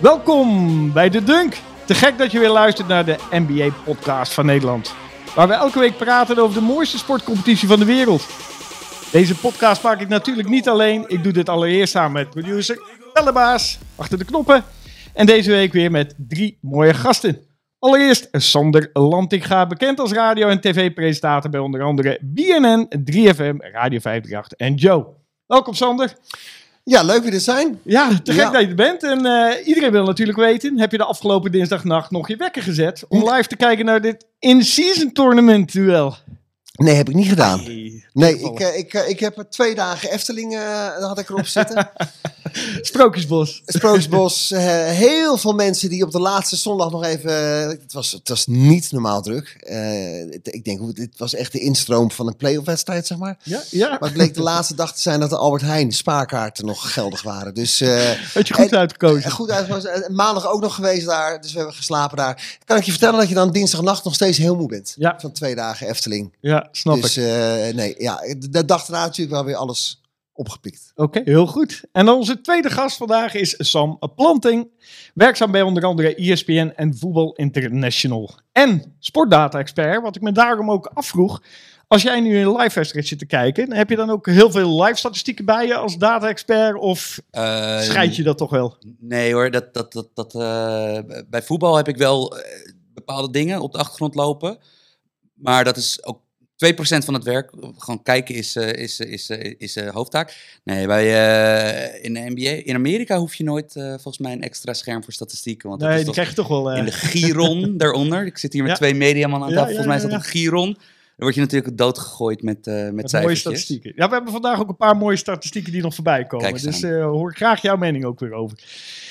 Welkom bij De Dunk. Te gek dat je weer luistert naar de NBA-podcast van Nederland. Waar we elke week praten over de mooiste sportcompetitie van de wereld. Deze podcast maak ik natuurlijk niet alleen. Ik doe dit allereerst samen met producer Bellebaas achter de knoppen. En deze week weer met drie mooie gasten. Allereerst Sander Lantinga, bekend als radio- en tv-presentator bij onder andere BNN, 3FM, Radio 538 en Joe. Welkom Sander. Ja, leuk weer te zijn. Ja, te gek Ja. dat je er bent. En eh, iedereen wil natuurlijk weten, heb je de afgelopen dinsdagnacht nog je wekker gezet om live te kijken naar dit in-season tournament duel? Nee, heb ik niet gedaan. Nee, Nee, ik, eh, ik, eh, ik heb er twee dagen Efteling eh, had ik erop zitten. Sprookjesbos. Sprookjesbos, eh, heel veel mensen die op de laatste zondag nog even... het, was, het was niet normaal druk. Het- ik denk, dit was echt de instroom van een playoff wedstrijd, zeg maar. Ja, ja. Maar het bleek de laatste dag te zijn dat de Albert Heijn spaarkaarten nog geldig waren. Dus Had je goed En- uitgekozen. goed uitgekozen. En Maandag ook nog geweest daar, dus we hebben geslapen daar. Kan ik je vertellen dat je dan dinsdagnacht nog steeds heel moe bent? Ja. Van twee dagen Efteling. Ja, snap dus ik. eh, nee, ja, de, dag erna natuurlijk wel weer alles opgepikt. Oké, heel goed. En onze tweede gast vandaag is Sam Planting. Werkzaam bij onder andere ESPN en Voetbal International. En sportdata-expert, wat ik me daarom ook afvroeg. Als jij nu een live wedstrijd zit te kijken, heb je dan ook heel veel live statistieken bij je als data-expert? Of Eh, scheid je dat toch wel? Nee hoor, dat, dat, dat, dat, eh, bij voetbal heb ik wel bepaalde dingen op de achtergrond lopen. Maar dat is ook 2% van het werk. Gewoon kijken is, eh, is, is, is, is eh, hoofdtaak. Nee, bij, eh, in de NBA, in Amerika hoef je nooit eh, volgens mij een extra scherm voor statistieken. Want dat Nee, is die toch krijg je toch wel. eh, in de Giron daaronder. Ik zit hier met twee mediaman aan tafel. Volgens mij is dat een Giron. Dan word je natuurlijk doodgegooid met, eh met, met mooie statistieken. Ja, we hebben vandaag ook een paar mooie statistieken die nog voorbij komen. Dus eh, hoor ik graag jouw mening ook weer over.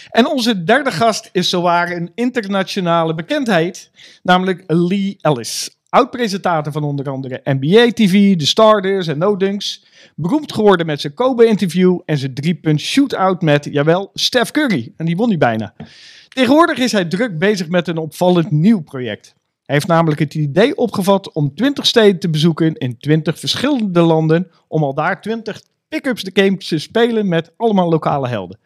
En onze derde gast is zowaar een internationale bekendheid, namelijk Lee Ellis. Oud-presentator van onder andere NBA TV, The Starters en No Dunks. Beroemd geworden met zijn Kobe-interview en zijn drie-punt shootout met, jawel, Steph Curry. En die won hij bijna. Tegenwoordig is hij druk bezig met een opvallend nieuw project. Hij heeft namelijk het idee opgevat om 20 steden te bezoeken in 20 verschillende landen, om al daar 20 pick-ups de games te spelen met allemaal lokale helden.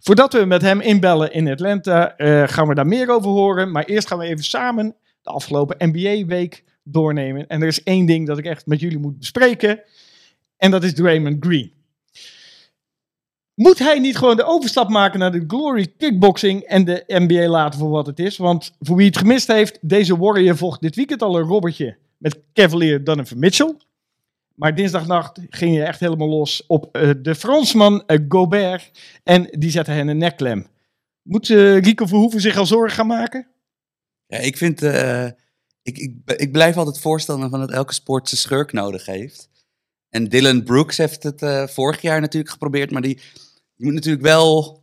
Voordat we met hem inbellen in Atlanta, eh, gaan we daar meer over horen. Maar eerst gaan we even samen afgelopen NBA-week doornemen. En er is één ding dat ik echt met jullie moet bespreken. En dat is Draymond Green. Moet hij niet gewoon de overstap maken naar de Glory Kickboxing en de NBA laten voor wat het is? Want voor wie het gemist heeft, deze Warrior vocht dit weekend al een robbertje met Cavalier Donovan Mitchell. Maar dinsdagnacht ging je echt helemaal los op eh, de Fransman eh, Gobert. En die zette hen een nekklem. Moet eh, Rico Verhoeven zich al zorgen gaan maken? Ja, ik vind. eh, ik, ik, ik blijf altijd voorstander van dat elke sport zijn schurk nodig heeft. En Dylan Brooks heeft het eh, vorig jaar natuurlijk geprobeerd, maar die, moet natuurlijk wel.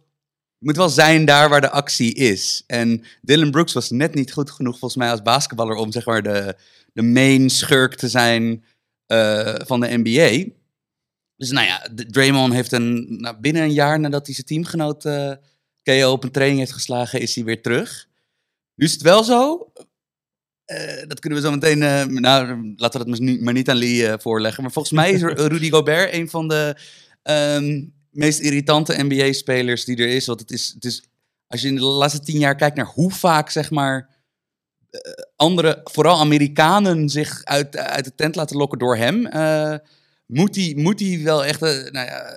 Moet wel zijn daar waar de actie is. En Dylan Brooks was net niet goed genoeg, volgens mij, als basketballer om zeg maar de, de main schurk te zijn eh, van de NBA. Dus nou ja, Draymond heeft een, nou, binnen een jaar nadat hij zijn teamgenoot eh KO op een training heeft geslagen, is hij weer terug. Nu is het wel zo. eh, dat kunnen we zo meteen. eh, nou, laten we dat maar niet aan Lee eh, voorleggen. Maar volgens mij is Rudy Gobert een van de ehm, meest irritante NBA-spelers die er is. Want het is, het is. Als je in de laatste tien jaar kijkt naar hoe vaak, zeg maar. andere, vooral Amerikanen, zich uit, uit de tent laten lokken door hem. moet hij moet hij wel echt. nou ja,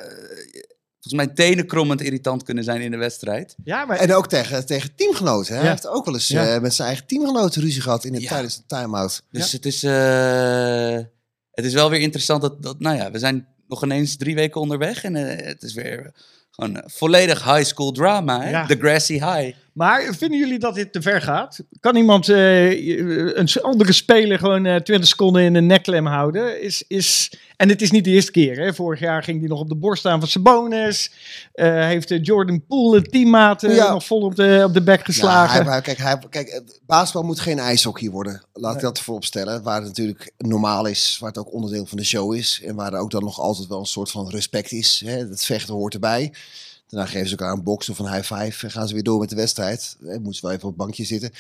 volgens mij tenenkrommend irritant kunnen zijn in de wedstrijd. Ja, maar En ook tegen, tegen teamgenoten. Hè? Ja. Hij heeft ook wel eens Ja. eh, met zijn eigen teamgenoten ruzie gehad in het, Ja. tijdens de time-out. Dus het, is, eh, het is wel weer interessant dat, dat, nou ja, we zijn nog ineens drie weken onderweg en eh, het is weer gewoon volledig high school drama, hè? Ja. The Grassy High. Maar vinden jullie dat dit te ver gaat? Kan iemand eh, een andere speler gewoon eh 20 seconden in een nekklem houden? Is, is, en het is niet de eerste keer. Hè? Vorig jaar ging hij nog op de borst staan van Sabonis. Eh heeft Jordan Poole, een teammaat, Ja. nog vol op de, op de bek Ja, geslagen. hij, hij- kijk, hij, kijk, basketbal moet geen ijshockey worden. Laat ik dat voorop stellen. Waar het natuurlijk normaal is, waar het ook onderdeel van de show is. En waar er ook dan nog altijd wel een soort van respect is. Hè? Het vechten hoort erbij. Daarna geven ze elkaar een box of een high five en gaan ze weer door met de wedstrijd. Eh, moeten ze wel even op het bankje zitten.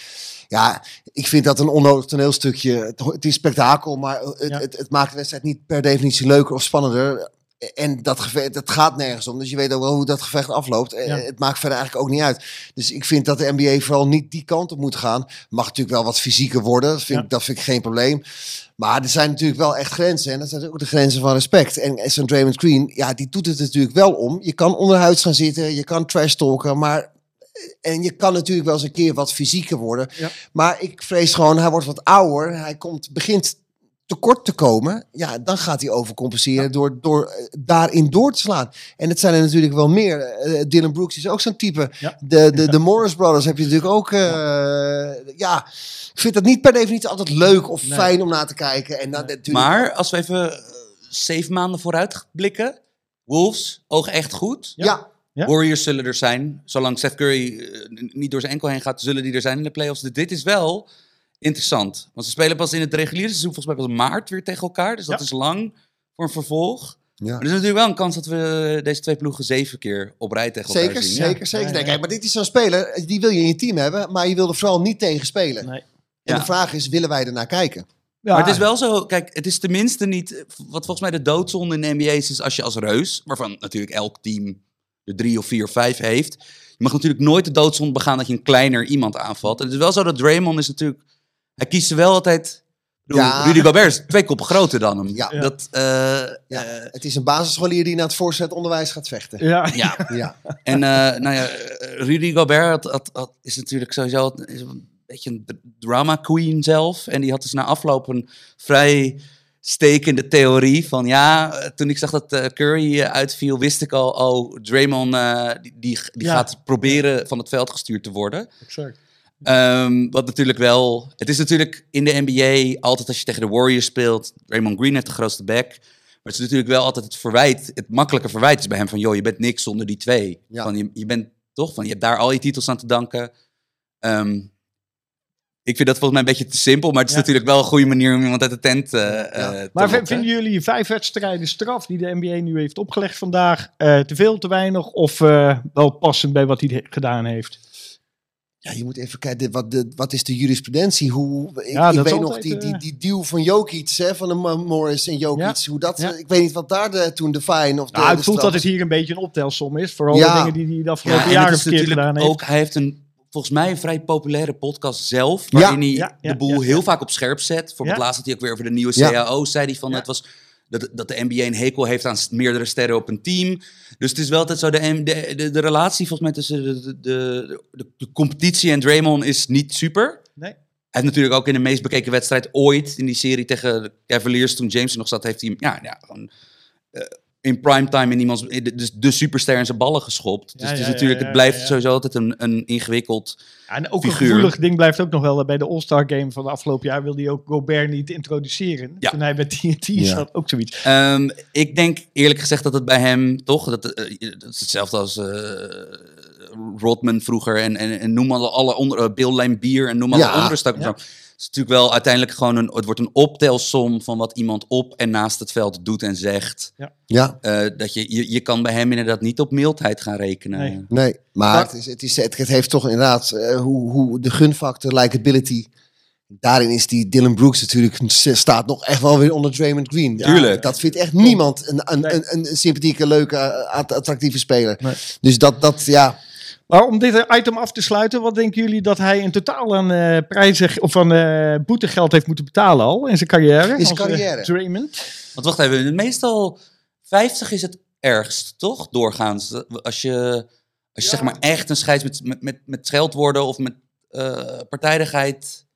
Ja, ik vind dat een onnodig toneelstukje. Het, het is spektakel, maar het, Ja. het, het maakt de wedstrijd niet per definitie leuker of spannender. En dat, gevecht, dat gaat nergens om. Dus je weet ook wel hoe dat gevecht afloopt. Eh, Ja. Het maakt verder eigenlijk ook niet uit. Dus ik vind dat de NBA vooral niet die kant op moet gaan. Mag natuurlijk wel wat fysieker worden. Dat vind, Ja. ik, dat vind ik geen probleem. Maar er zijn natuurlijk wel echt grenzen. En dat zijn ook de grenzen van respect. En zo'n Draymond Green, ja, die doet het natuurlijk wel om. Je kan onderhuids gaan zitten. Je kan trash talken. Maar... En je kan natuurlijk wel eens een keer wat fysieker worden. Ja. Maar ik vrees gewoon, hij wordt wat ouder. Hij komt, begint tekort te komen, ja, dan gaat hij overcompenseren door, door eh, daarin door te slaan. En het zijn er natuurlijk wel meer. Eh, Dylan Brooks is ook zo'n type. Ja. De, de, de Morris Brothers heb je natuurlijk ook. eh, ja, ik vind dat niet per definitie altijd leuk of Nee. fijn om naar te kijken. En dan, natuurlijk, Maar als we even eh, zeven maanden vooruit blikken. Wolves, ogen echt goed. ja, Ja. Warriors zullen er zijn. Zolang Seth Curry eh, niet door zijn enkel heen gaat, zullen die er zijn in de playoffs. Dit is wel interessant. Want ze spelen pas in het reguliere seizoen, volgens mij pas maart weer tegen elkaar. Dus dat Ja. is lang voor een vervolg. ja. Maar er is natuurlijk wel een kans dat we deze twee ploegen zeven keer op rij tegen elkaar Zeker, zien. zeker, zeker. Nee, ja. kijk, maar dit is zo'n speler, die wil je in je team hebben, maar je wil er vooral niet tegen spelen. Nee. En Ja. de vraag is, willen wij ernaar kijken? Ja, Maar het is wel zo, kijk, het is tenminste niet, wat volgens mij de doodzonde in de NBA is, is als je als reus, waarvan natuurlijk elk team er drie of vier of vijf heeft, je mag natuurlijk nooit de doodzonde begaan dat je een kleiner iemand aanvalt. En het is wel zo dat Draymond is natuurlijk, hij kiest ze wel altijd, Ja. Rudy Gobert is twee koppen groter dan hem. Ja. Dat, eh, Ja, eh, het is een basisscholier die naar het voorzet onderwijs gaat vechten. Ja, ja. Ja, En eh, nou ja, Rudy Gobert had, had, had- is natuurlijk sowieso is een beetje een drama queen zelf. En die had dus na afloop een vrij stekende theorie van ja, toen ik zag dat Curry uitviel, wist ik al, oh, Draymond eh, die, die, die Ja. gaat proberen van het veld gestuurd te worden. exact. Ehm, wat natuurlijk wel. Het is natuurlijk in de NBA altijd als je tegen de Warriors speelt. Raymond Green heeft de grootste back. Maar het is natuurlijk wel altijd het verwijt. Het makkelijke verwijt is bij hem van: joh, je bent niks zonder die twee. Ja. Van, je, je bent toch van je hebt daar al je titels aan te danken. Ehm, ik vind dat volgens mij een beetje te simpel. Maar het is Ja. natuurlijk wel een goede manier om iemand uit de tent eh, eh, te Maar vinden jullie vijf wedstrijden straf die de NBA nu heeft opgelegd vandaag eh, te veel, te weinig of wel passend bij wat hij gedaan heeft? Ja, je moet even kijken, wat, de, wat is de jurisprudentie? Hoe, ik, Ja, ik weet nog die, die, eh, die deal van Jokic, hè, van de Morris en Jokic. Hoe dat, Ja. Ik weet niet wat daar de, toen de fine of de, Nou, de het voelt straf dat het hier een beetje een optelsom is. Vooral Ja. de dingen die hij de afgelopen Ja, en jaren het is verkeerd natuurlijk gedaan heeft. ook, hij heeft een, volgens mij een vrij populaire podcast zelf, waarin hij Ja, ja, de boel ja, ja. heel vaak op scherp zet. Bijvoorbeeld Ja. laatst had hij ook weer over de nieuwe Ja. CAO's, zei hij van Ja. het was dat, dat de NBA een hekel heeft aan meerdere sterren op een team. Dus het is wel altijd zo, de, de, de, de relatie volgens mij tussen de, de, de, competitie en Draymond is niet super. Nee. Hij heeft natuurlijk ook in de meest bekeken wedstrijd ooit in die serie tegen de Cavaliers, toen James nog zat, heeft hij ja, ja, gewoon eh, in primetime in iemands, dus de superster in zijn ballen geschopt. Dus Ja, het is ja, natuurlijk, ja, het blijft ja. sowieso altijd een, een ingewikkeld. Ja, en ook figuur. een gevoelig ding blijft ook nog wel. Bij de All-Star Game van de afgelopen jaar wilde hij ook Gobert niet introduceren. Ja. Toen hij bij TNT Ja. zat, ook zoiets. Ehm, ik denk eerlijk gezegd dat het bij hem toch, dat, eh, dat is hetzelfde als eh, Rodman vroeger en, en, en noem alle, alle onder, eh, Bill Laimbeer en noem alle Ja. andere stukken. Ja. Het is natuurlijk wel uiteindelijk gewoon een, het wordt een optelsom van wat iemand op en naast het veld doet en zegt. Ja, Eh, dat je, je, je kan bij hem inderdaad niet op mildheid gaan rekenen. Nee. nee. Maar het, is, het, is, het, het heeft toch inderdaad eh, hoe, hoe de gunfactor, likability. Daarin is die Dylan Brooks natuurlijk, staat nog echt wel weer onder Draymond Green. Ja, Tuurlijk. Dat vindt echt niemand een, een, Nee. een, een sympathieke, leuke, att- attractieve speler. Nee. Dus dat, dat ja, Maar om dit item af te sluiten, wat denken jullie dat hij in totaal aan eh, prijzen of van eh boetegeld heeft moeten betalen al in zijn carrière? In zijn eh, carrière. Draymond. Want wacht even, meestal 50 is het ergst, toch? Doorgaans. Als je, als je zeg maar echt een scheids met, met, met, met scheldwoorden of met eh partijdigheid.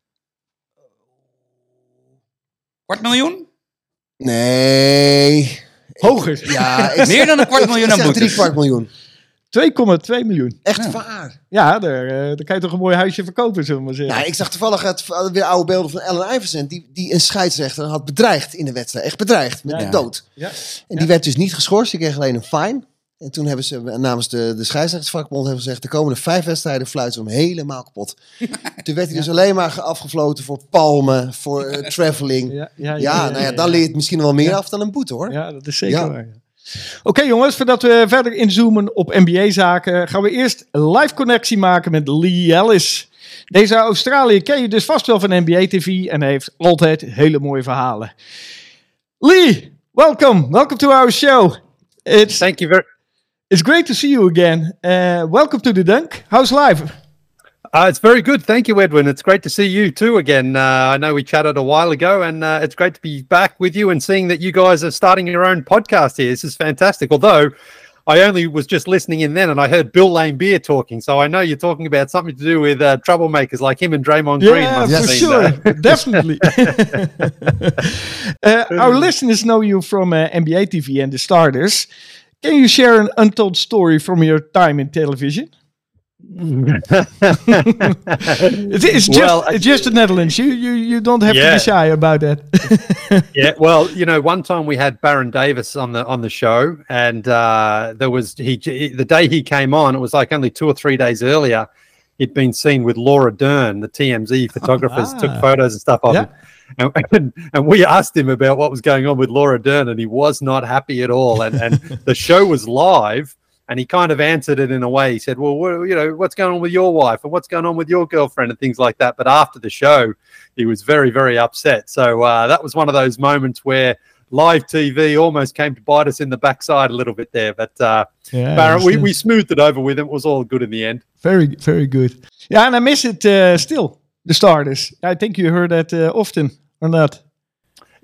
Kwart miljoen? nee. Hoger. Ja, ik Meer dan een kwart miljoen ik aan zeg boetes. drie kwart miljoen. 2,2 miljoen. Echt Ja. waar. Ja, daar, eh, daar kan je toch een mooi huisje verkopen, zullen we maar zeggen. Ja, ik zag toevallig het, weer oude beelden van Allen Iverson, die, die een scheidsrechter had bedreigd in de wedstrijd. Echt bedreigd, met Ja. de dood. Ja. En die werd dus niet geschorst, die kreeg alleen een fine. En toen hebben ze namens de, de scheidsrechtersvakbond hebben gezegd, de komende vijf wedstrijden fluiten ze hem helemaal kapot. toen werd hij dus alleen maar ge- afgefloten voor palmen, voor eh, traveling. Ja, Ja, ja, nou ja, dan leer je het misschien wel meer Ja. af dan een boete hoor. Ja, dat is zeker Ja. waar. Oké jongens, voordat we verder inzoomen op NBA-zaken, gaan we eerst een live connectie maken met Lee Ellis. Deze Australië ken je dus vast wel van NBA-TV en hij heeft altijd hele mooie verhalen. Lee, welcome. Welcome to our show. It's Thank you very. it's great to see you again. Uh, welcome to the Dunk. How's life? Uh, it's very good. Thank you, Edwin. It's great to see you too again. Uh, I know we chatted a while ago, and uh, it's great to be back with you and seeing that you guys are starting your own podcast here. This is fantastic. Although I only was just listening in then, and I heard Bill Lane Beer talking, so I know you're talking about something to do with uh, troublemakers like him and Draymond Green. Yeah, for sure, uh, definitely. uh, our listeners know you from uh, NBA TV and the Starters. Can you share an untold story from your time in television? It's, it's just Well, it's just the Netherlands. You you you don't have to be shy about that. yeah, well, you know, one time we had Baron Davis on the on the show, and uh, there was he the day he came on, it was like only two or three days earlier. He'd been seen with Laura Dern, the TMZ photographers, took Ah. photos and stuff of Yeah. him. And, and, and we asked him about what was going on with Laura Dern, and he was not happy at all. And and the show was live, and he kind of answered it in a way. He said, "Well, what, you know, what's going on with your wife, and what's going on with your girlfriend, and things like that." But after the show, he was very, very upset. So uh, that was one of those moments where live TV almost came to bite us in the backside a little bit there. But uh, Yeah, Baron, we, we smoothed it over with him. It was all good in the end. very very good. Yeah, and I miss it uh, still. The Starters. I think you heard that uh, often or not.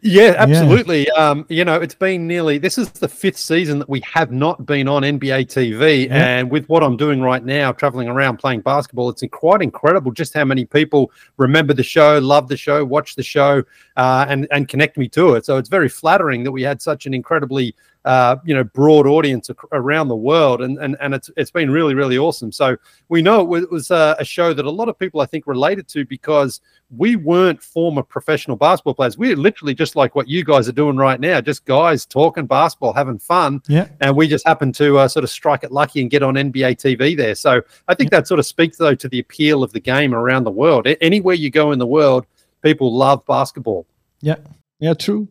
Yeah, absolutely. Um, you know, it's been nearly this is the fifth season that we have not been on NBA TV, Yeah. and with what I'm doing right now, traveling around playing basketball, it's quite incredible just how many people remember the show, love the show, watch the show, uh, and and connect me to it. So it's very flattering that we had such an incredibly uh, you know broad audience around the world, and and and it's it's been really really awesome. So we know it was, was uh, a show that a lot of people I think related to because we weren't former professional basketball players. We're literally just like what you guys are doing right now, just guys talking basketball, having fun. Yeah. And we just happened to uh, sort of strike it lucky and get on NBA TV there. So I think that sort of speaks, though, to the appeal of the game around the world. A- Anywhere you go in the world, people love basketball. Yeah yeah, true.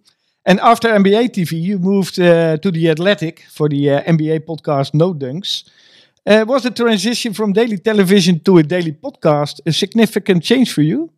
And after NBA TV, you moved uh, to the Athletic for the uh, NBA podcast No Dunks. Uh, was the transition from daily television to a daily podcast a significant change for you?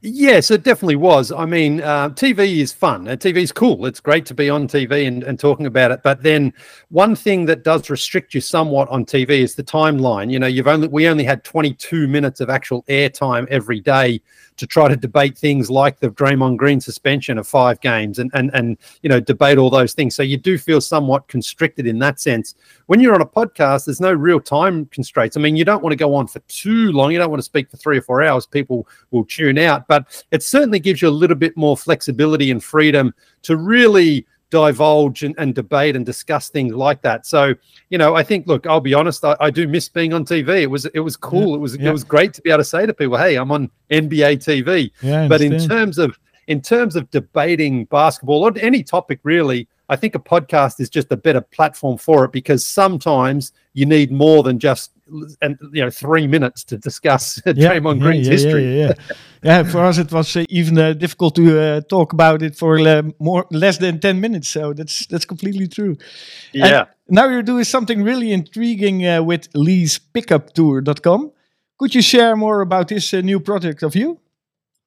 Yes, it definitely was. I mean, uh, TV is fun and TV is cool. It's great to be on TV and, and talking about it. But then one thing that does restrict you somewhat on TV is the timeline. You know, you've only we only had 22 minutes of actual airtime every day to try to debate things like the Draymond Green suspension of five games and and and you know debate all those things. So you do feel somewhat constricted in that sense. When you're on a podcast, there's no real time constraints. I mean, you don't want to go on for too long. You don't want to speak for three or four hours. People will tune out. But it certainly gives you a little bit more flexibility and freedom to really divulge and, and debate and discuss things like that. So, you know, I think, look, I'll be honest, I, I do miss being on TV. It was it was cool. It was yeah. it was great to be able to say to people, hey, I'm on NBA TV. Yeah, But in terms of in terms of debating basketball or any topic really, I think a podcast is just a better platform for it because sometimes you need more than just and you know three minutes to discuss Draymond Green's yeah, history. Yeah, yeah, yeah. yeah, for us it was uh, even uh, difficult to uh, talk about it for uh, more less than ten minutes. So that's that's completely true. Yeah. Now you're doing something really intriguing uh, with leespickuptour.com. Could you share more about this uh, new project of you?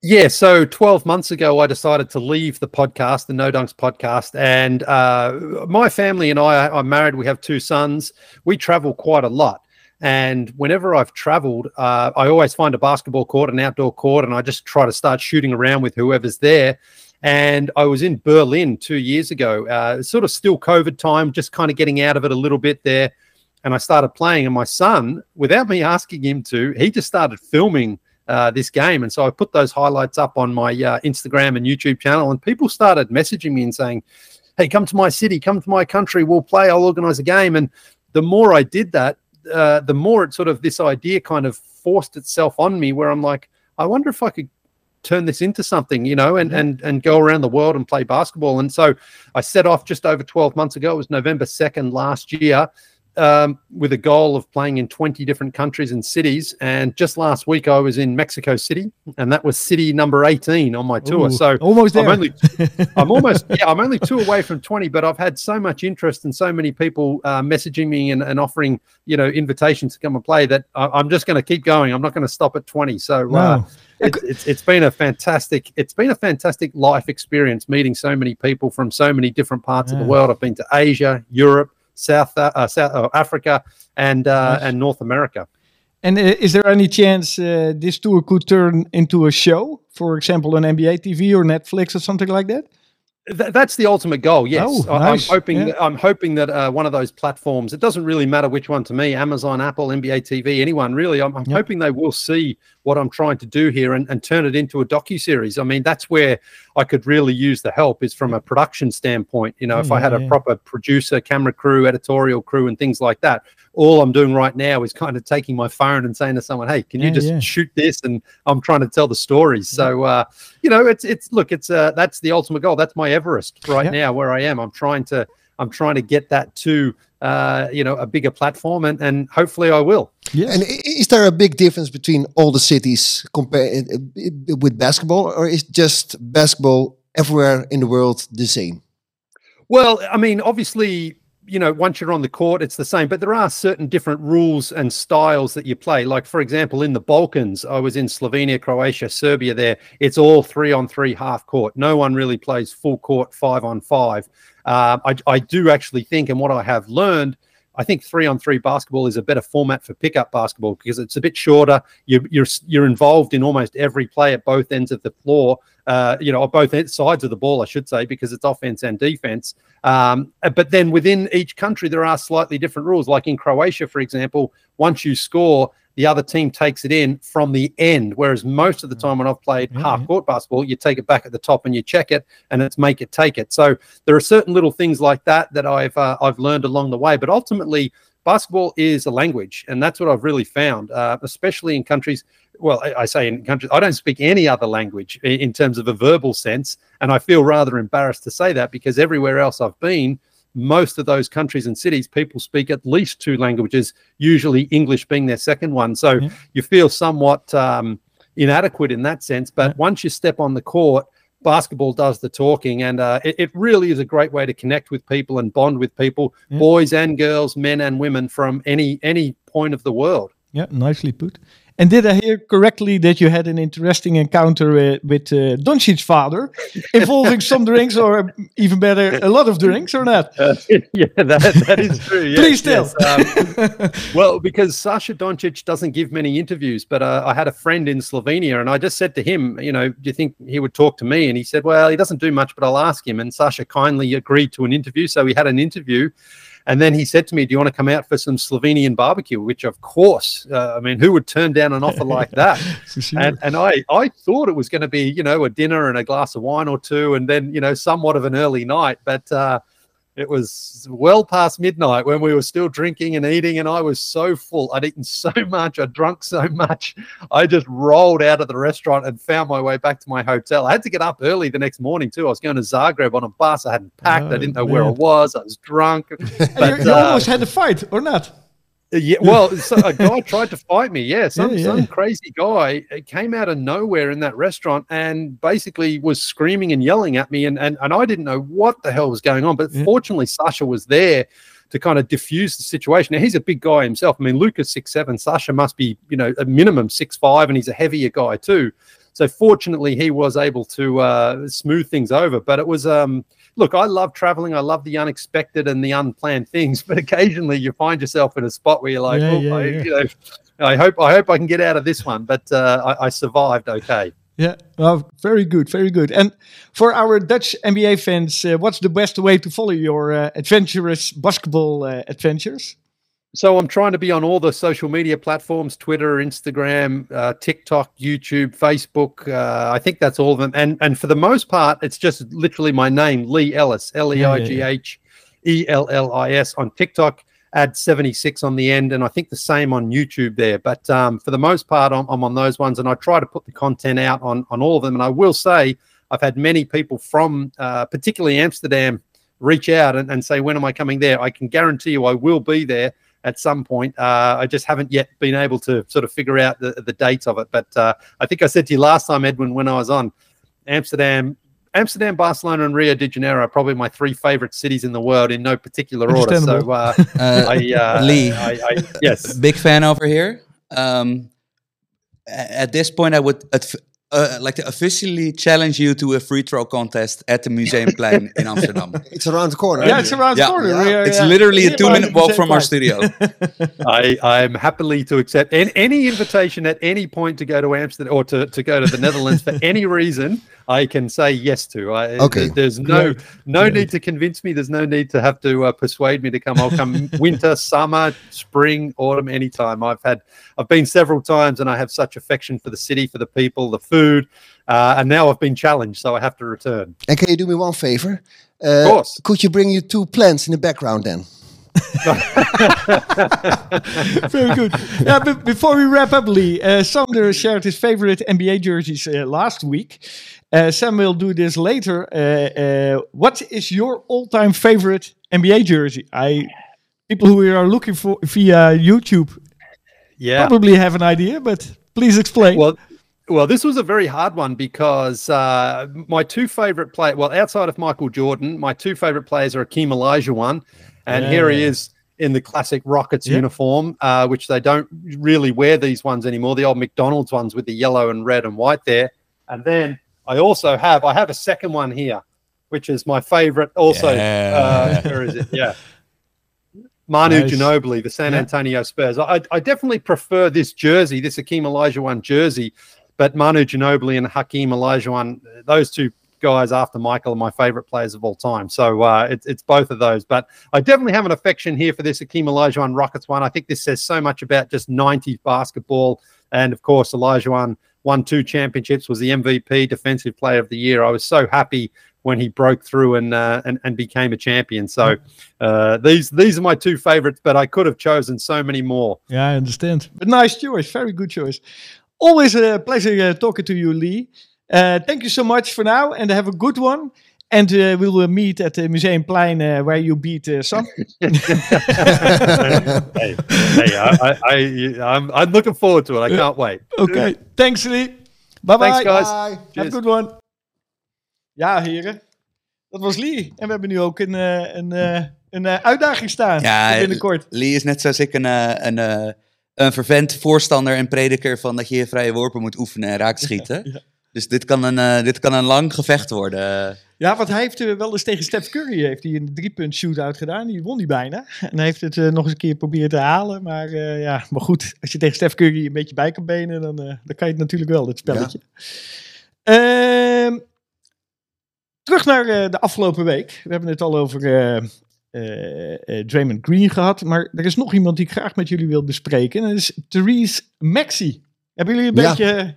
Yeah, so 12 months ago, I decided to leave the podcast, the No Dunks podcast. And uh, my family and I, I'm married, we have two sons. We travel quite a lot. And whenever I've traveled, uh, I always find a basketball court, an outdoor court, and I just try to start shooting around with whoever's there. And I was in Berlin two years ago, uh, sort of still COVID time, just kind of getting out of it a little bit there. And I started playing, and my son, without me asking him to, he just started filming uh, this game. And so I put those highlights up on my uh, Instagram and YouTube channel, and people started messaging me and saying, Hey, come to my city, come to my country, we'll play, I'll organize a game. And the more I did that, uh, the more it sort of this idea kind of forced itself on me where I'm like, I wonder if I could turn this into something, you know, and and and go around the world and play basketball. And so I set off just over 12 months ago. It was November 2nd last year um, with a goal of playing in 20 different countries and cities. And just last week, I was in Mexico City, and that was city number 18 on my tour. Ooh, so almost there. I'm only, I'm almost, yeah, I'm only two away from 20, but I've had so much interest and so many people uh, messaging me and, and offering, you know, invitations to come and play that I, I'm just going to keep going. I'm not going to stop at 20. So, uh, Wow. it's, it's it's been a fantastic it's been a fantastic life experience meeting so many people from so many different parts of the world i've been to asia europe South uh, South uh, Africa, and uh, and North America. And uh, is there any chance uh, this tour could turn into a show, for example, on NBA TV or Netflix or something like that? Th- that's the ultimate goal. Yes, Oh, I- nice. I'm hoping. Yeah. That, I'm hoping that uh, one of those platforms. It doesn't really matter which one to me. Amazon, Apple, NBA TV, anyone really. I'm, I'm Yep. hoping they will see what I'm trying to do here and, and turn it into a docu series. I mean, that's where I could really use the help is from a production standpoint. You know, if I had Yeah, a proper producer, camera crew, editorial crew, and things like that. All I'm doing right now is kind of taking my phone and saying to someone, "Hey, can you Yeah, just yeah. shoot this?" And I'm trying to tell the stories. So, uh, you know, it's it's look, it's uh, that's the ultimate goal. That's my Everest right Yeah. now, where I am. I'm trying to I'm trying to get that to uh, you know a bigger platform, and and hopefully I will. Yeah. And is there a big difference between all the cities compare with basketball, or is just basketball everywhere in the world the same? Well, I mean, obviously, you know, once you're on the court, it's the same, but there are certain different rules and styles that you play. Like, for example, in the Balkans, I was in Slovenia, Croatia, Serbia there. It's all three on three half court. No one really plays full court five on five. Um, I, I do actually think, and what I have learned, I think three on three basketball is a better format for pickup basketball because it's a bit shorter. You're you're you're involved in almost every play at both ends of the floor. Uh, you know, both sides of the ball, I should say, because it's offense and defense. Um, uh, but then within each country, there are slightly different rules. Like in Croatia, for example, once you score, the other team takes it in from the end. Whereas most of the time when I've played Yeah, half court basketball, you take it back at the top and you check it, and it's make it take it. So there are certain little things like that that I've uh, I've learned along the way. But ultimately, basketball is a language, and that's what I've really found, uh, especially in countries. Well, I, I say in countries, I don't speak any other language in, in terms of a verbal sense, and I feel rather embarrassed to say that because everywhere else I've been, most of those countries and cities, people speak at least two languages, usually English being their second one. So Yeah. you feel somewhat um, inadequate in that sense. But Yeah. once you step on the court, basketball does the talking, and uh, it, it really is a great way to connect with people and bond with people, Yeah. boys and girls, men and women from any any point of the world. Yeah, nicely put. And did I hear correctly that you had an interesting encounter uh, with uh, Doncic's father, involving some drinks, or even better, a lot of drinks, or not? yeah, that, that is true. yes, Please tell. yes. Um, well, because Sasha Doncic doesn't give many interviews, but uh, I had a friend in Slovenia, and I just said to him, you know, do you think he would talk to me? And he said, well, he doesn't do much, but I'll ask him. And Sasha kindly agreed to an interview, so we had an interview. And then he said to me, "Do you want to come out for some Slovenian barbecue?" Which, of course, uh, I mean, who would turn down an offer like that? And and I I thought it was going to be you know a dinner and a glass of wine or two, and then you know somewhat of an early night, but uh, it was well past midnight when we were still drinking and eating, and I was so full. I'd eaten so much, I'd drunk so much, I just rolled out of the restaurant and found my way back to my hotel. I had to get up early the next morning too. I was going to Zagreb on a bus. I hadn't packed. I Oh, didn't know where I was. I was drunk. And you, you uh, almost had a fight, or not? Yeah, well, so a guy tried to fight me. Yeah, some Yeah, yeah. some crazy guy came out of nowhere in that restaurant and basically was screaming and yelling at me, and and, and I didn't know what the hell was going on. But Yeah. fortunately, Sasha was there to kind of diffuse the situation. Now he's a big guy himself. I mean, Lucas six seven, Sasha must be you know a minimum six five, and he's a heavier guy too. So fortunately, he was able to uh, smooth things over. But it was um, look, I love traveling. I love the unexpected and the unplanned things. But occasionally, you find yourself in a spot where you're like, Yeah, oh, yeah, I, yeah. you know, I hope I hope I can get out of this one. But uh, I, I survived okay. Yeah, well, very good, very good. And for our Dutch NBA fans, uh, what's the best way to follow your uh, adventurous basketball uh, adventures? So I'm trying to be on all the social media platforms: Twitter, Instagram, uh, TikTok, YouTube, Facebook. Uh, I think that's all of them. And and for the most part, it's just literally my name, Lee Ellis, L E I G H E L L I S on TikTok. Add 76 on the end, and I think the same on YouTube there. But um, for the most part, I'm, I'm on those ones, and I try to put the content out on on all of them. And I will say, I've had many people from, uh, particularly Amsterdam, reach out and, and say, "When am I coming there?" I can guarantee you, I will be there at some point. Uh, I just haven't yet been able to sort of figure out the, the dates of it. But uh, I think I said to you last time, Edwin, when I was on Amsterdam, Amsterdam, Barcelona, and Rio de Janeiro are probably my three favorite cities in the world in no particular order. So uh, Uh, I, uh, Lee. I, I, yes, big fan over here. Um, at this point, I would adv- uh, like to officially challenge you to a free throw contest at the Museumplein in Amsterdam. It's around the corner. Yeah, it's around Yeah. the corner. Yeah. We are, It's literally a two-minute walk from our studio. I, I'm happily to accept an, any invitation at any point to go to Amsterdam or to, to go to the Netherlands for any reason. I can say yes to. I, Okay. There's no no Great. need to convince me. There's no need to have to uh, persuade me to come. I'll come winter, summer, spring, autumn, anytime. I've had I've been several times, and I have such affection for the city, for the people, the food, uh, and now I've been challenged, so I have to return. And can you do me one favor? Of Uh, course. could you bring your two plants in the background then? Very good. Yeah, but before we wrap up, Lee, uh, Sander shared his favorite NBA jerseys uh, last week. Uh, Sam will do this later. Uh, uh, what is your all-time favorite NBA jersey? I people who are looking for via YouTube Yeah. probably have an idea, but please explain. Well, well, this was a very hard one because uh, my two favorite play, well, outside of Michael Jordan, my two favorite players are Akeem one, and here he is in the classic Rockets Yeah. uniform, uh, which they don't really wear these ones anymore. The old McDonald's ones with the yellow and red and white there, and then I also have I have a second one here, which is my favorite. Also, uh, where is it? Yeah. Manu Nice. Ginobili, the San Yeah. Antonio Spurs. I, I definitely prefer this jersey, this Hakeem one jersey, but Manu Ginobili and Hakeem Olajuwon, those two guys after Michael are my favorite players of all time. So uh, it's it's both of those. But I definitely have an affection here for this Hakeem Olajuwon Rockets one. I think this says so much about just 90s basketball. And of course, Olajuwon won two championships, was the MVP, Defensive Player of the Year. I was so happy when he broke through and uh, and, and became a champion. So uh, these these are my two favorites, but I could have chosen so many more. Yeah, I understand. But nice choice. Very good choice. Always a pleasure uh, talking to you, Lee. Uh, thank you so much for now and have a good one. And uh, we will meet at the Museumplein uh, where you beat uh, Sam. hey, hey, I, I, I, I'm, I'm looking forward to it. I can't wait. Oké, thanks Lee. Bye bye. Thanks, guys. Bye. Have a good one. Ja, heren. Dat was Lee. En we hebben nu ook een, eh, een, eh, een eh, uitdaging staan. Ja, binnenkort. Lee is net zoals ik een, een, een vervent voorstander en prediker van dat je je vrije worpen moet oefenen en raakschieten. Ja. Dus dit kan, een, eh, dit kan een lang gevecht worden. Ja, want hij heeft eh, wel eens tegen Steph Curry heeft hij een driepunt shootout gedaan. Die won die bijna. En hij heeft het eh, nog eens een keer proberen te halen. Maar eh, ja, maar goed. Als je tegen Steph Curry een beetje bij kan benen, dan, eh, dan kan je het natuurlijk wel, dit spelletje. Ehm, terug naar eh, de afgelopen week. We hebben het al over eh eh, eh, Draymond Green gehad. Maar er is nog iemand die ik graag met jullie wil bespreken. En dat is Therese Maxey. Hebben jullie een Ja. beetje eh,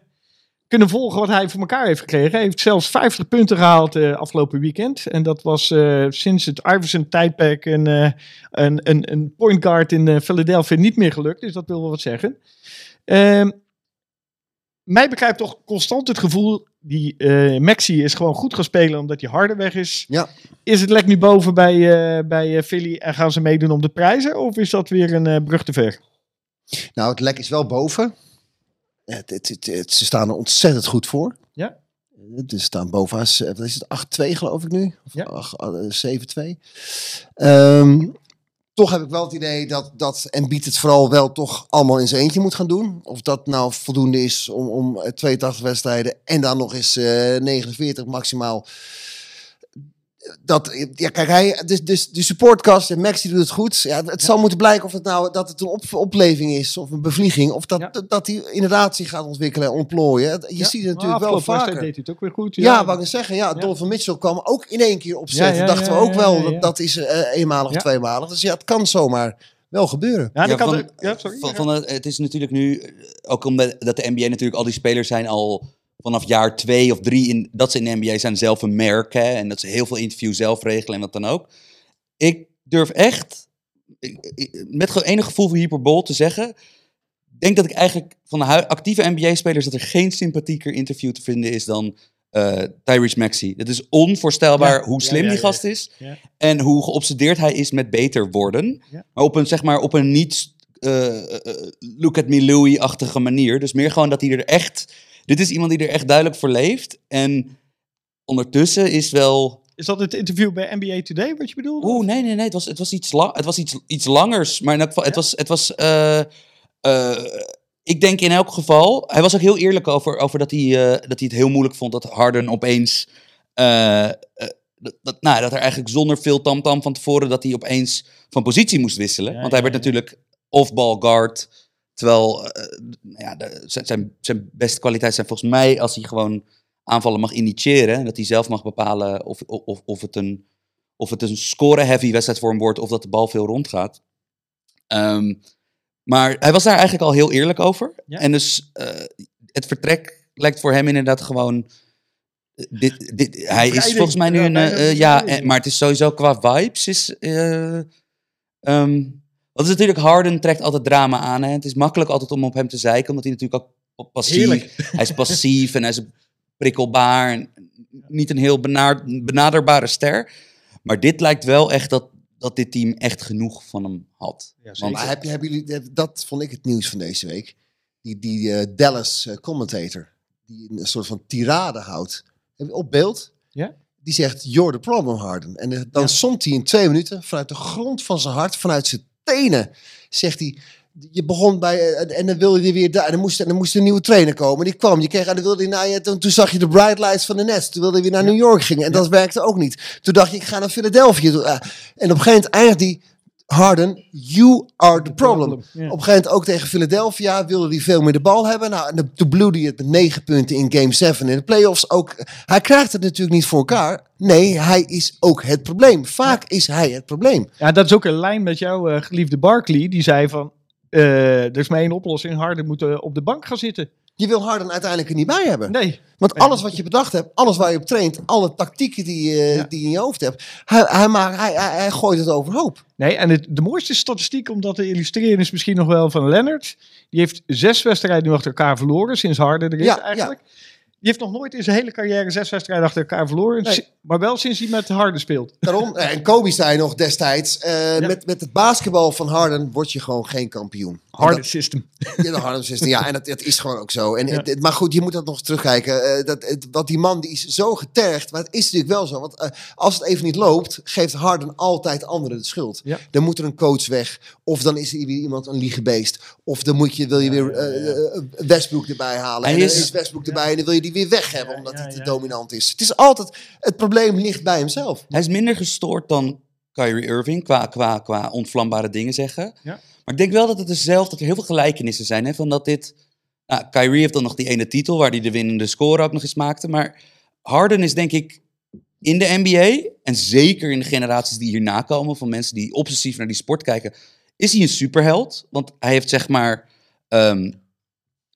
kunnen volgen wat hij voor elkaar heeft gekregen? Hij heeft zelfs 50 punten gehaald eh, afgelopen weekend. En dat was eh, sinds het Iverson-tijdperk een, eh, een, een, een point guard in eh, Philadelphia niet meer gelukt. Dus dat wil wel wat zeggen. Ehm, mij begrijpt toch constant het gevoel, die eh Maxi is gewoon goed gaan spelen omdat hij harder weg is. Ja. Is het lek nu boven bij, eh, bij eh, Philly en gaan ze meedoen om de prijzen? Of is dat weer een eh, brug te ver? Nou, het lek is wel boven. Het, het, het, het- ze staan er ontzettend goed voor. Ja. Ze staan bovenaan, z- wat is het, 8-2 geloof ik nu? Of Ja. ach- eh, 7-2. Ehm, toch heb ik wel het idee dat, dat Embiid het vooral wel toch allemaal in zijn eentje moet gaan doen. Of dat nou voldoende is om, om eh, 82 wedstrijden en dan nog eens eh 49 maximaal. Dat, ja, kijk, hij, dus, dus de supportcast en Maxi doet het goed. Ja, het zal moeten blijken of het nou dat het een op, opleving is of een bevlieging. Of dat, Ja. dat, dat hij inderdaad zich gaat ontwikkelen en ontplooien. Je Ja. ziet het natuurlijk wel vaker. deed hij het ook weer goed. Ja, wou ik zeggen. Ja, Ja. Donovan Mitchell kwam ook in één keer opzetten. Ja, ja, Dachten ja, we ook wel, ja, ja. dat, dat is eh, eenmalig Ja. of tweemalig. Dus ja, het kan zomaar wel gebeuren. Ja, van- er- ja, sorry. Van, van het, het is natuurlijk nu, ook omdat dat de NBA natuurlijk al die spelers zijn al vanaf jaar twee of drie in, dat ze in de NBA zijn zelf een merk hè, en dat ze heel veel interviews zelf regelen en wat dan ook. Ik durf echt, met gewoon enig gevoel voor hyperbol te zeggen, denk dat ik eigenlijk van de actieve NBA-spelers dat er geen sympathieker interview te vinden is dan eh Tyrese Maxey. Het is onvoorstelbaar Ja, hoe slim ja, die gast is en hoe geobsedeerd hij is met beter worden. Maar op een, zeg maar, op een niet eh, eh, look at me Louis-achtige manier. Dus meer gewoon dat hij er echt... Dit is iemand die er echt duidelijk voor leeft. En ondertussen is wel... Is dat het interview bij NBA Today wat je bedoelt? Oeh, nee, nee, nee. Het was, het was, iets, la het was iets, iets langers. Maar in elk geval, het was... Het was eh, eh, ik denk in elk geval, hij was ook heel eerlijk over, over dat, hij, eh, dat hij het heel moeilijk vond dat Harden opeens, dat, dat, nou, dat er eigenlijk zonder veel tamtam van tevoren, dat hij opeens van positie moest wisselen. Ja, Want hij ja, werd natuurlijk off-ball guard, terwijl eh, nou ja, de, zijn, zijn, beste kwaliteit zijn volgens mij als hij gewoon aanvallen mag initiëren, en dat hij zelf mag bepalen of, of, of het een, of het een score-heavy wedstrijd voor hem wordt, of dat de bal veel rondgaat. Ehm, maar hij was daar eigenlijk al heel eerlijk over. Ja. En dus eh, het vertrek lijkt voor hem inderdaad gewoon. eh, Dit, dit, hij is volgens mij nu een. ja, maar het is sowieso qua vibes. Is, eh ehm, wat is natuurlijk Harden trekt altijd drama aan. Hè? Het is makkelijk altijd om op hem te zeiken, omdat hij natuurlijk ook passief Heerlijk. Hij is passief en hij is prikkelbaar. En niet een heel benaderbare ster. Maar dit lijkt wel echt dat, dat dit team echt genoeg van hem had. Ja, Want- Maar heb, je- hebben jullie, dat vond ik het nieuws van deze week. Die, die eh, Dallas eh, commentator, die een soort van tirade houdt. Heb je op beeld? Ja. Die zegt, you're the problem, Harden. En eh, dan Ja. somt hij in twee minuten, vanuit de grond van zijn hart, vanuit zijn tenen, zegt hij... Je begon bij, eh, en dan wilde hij weer daar. En dan moest, en dan moest een nieuwe trainer komen. Die kwam. Je kreeg, en dan wilde hij naar je. Toen, toen zag je de bright lights van de Nets. Toen wilde hij weer naar New York gingen. En dat werkte ook niet. Toen dacht je, ik ga naar Philadelphia. Ah, En op een gegeven moment eindigt hij. Harden, you are the problem. Op een gegeven moment ook tegen Philadelphia wilde hij veel meer de bal hebben. Nou, en toen bloedde hij het met negen punten in game 7 in de playoffs. Ook, hij krijgt het natuurlijk niet voor elkaar. Nee, hij is ook het probleem. Vaak is hij het probleem. Ja, dat is ook een lijn met jouw eh, geliefde Barkley. Die zei van, eh, er is maar één oplossing. Harden moet eh, op de bank gaan zitten. Je wil Harden uiteindelijk er niet bij hebben. Nee. Want alles wat je bedacht hebt, alles waar je op traint, alle tactieken die, Ja. die je in je hoofd hebt, hij, hij, maakt, hij, hij, hij gooit het overhoop. Nee, en het, de mooiste statistiek om dat te illustreren is misschien nog wel van Leonard. Die heeft zes wedstrijden nu achter elkaar verloren sinds Harden er is Ja, eigenlijk. Die heeft nog nooit in zijn hele carrière zes wedstrijden achter elkaar verloren. Nee. Maar wel sinds hij met Harden speelt. Daarom, eh, en Kobe zei nog destijds, eh, met, met het basketbal van Harden word je gewoon geen kampioen. System. Ja, de Harlem System. Ja, en dat, dat is gewoon ook zo. En, het- het- maar goed, je moet dat nog eens terugkijken. Eh, dat, het, want die man die is zo getergd. Maar het is natuurlijk wel zo. Want eh, als het even niet loopt, geeft Harden altijd anderen de schuld. Ja. Dan moet er een coach weg. Of dan is er weer iemand een liegebeest. Of dan moet je, wil je weer ja. eh, Westbrook erbij halen. Hij en dan is- Westbrook erbij en dan wil je die weer weg hebben. Ja, omdat ja, hij te ja. dominant is. Het is altijd, het probleem ligt bij hemzelf. Hij is minder gestoord dan Kyrie Irving qua, qua, qua ontvlambare dingen zeggen. Ja. Maar ik denk wel dat het dezelfde, dat er heel veel gelijkenissen zijn. Hè, van dat dit, nou, Kyrie heeft dan nog die ene titel waar hij de winnende score ook nog eens maakte. Maar Harden is denk ik in de NBA en zeker in de generaties die hierna komen van mensen die obsessief naar die sport kijken, is hij een superheld. Want hij heeft zeg maar ehm,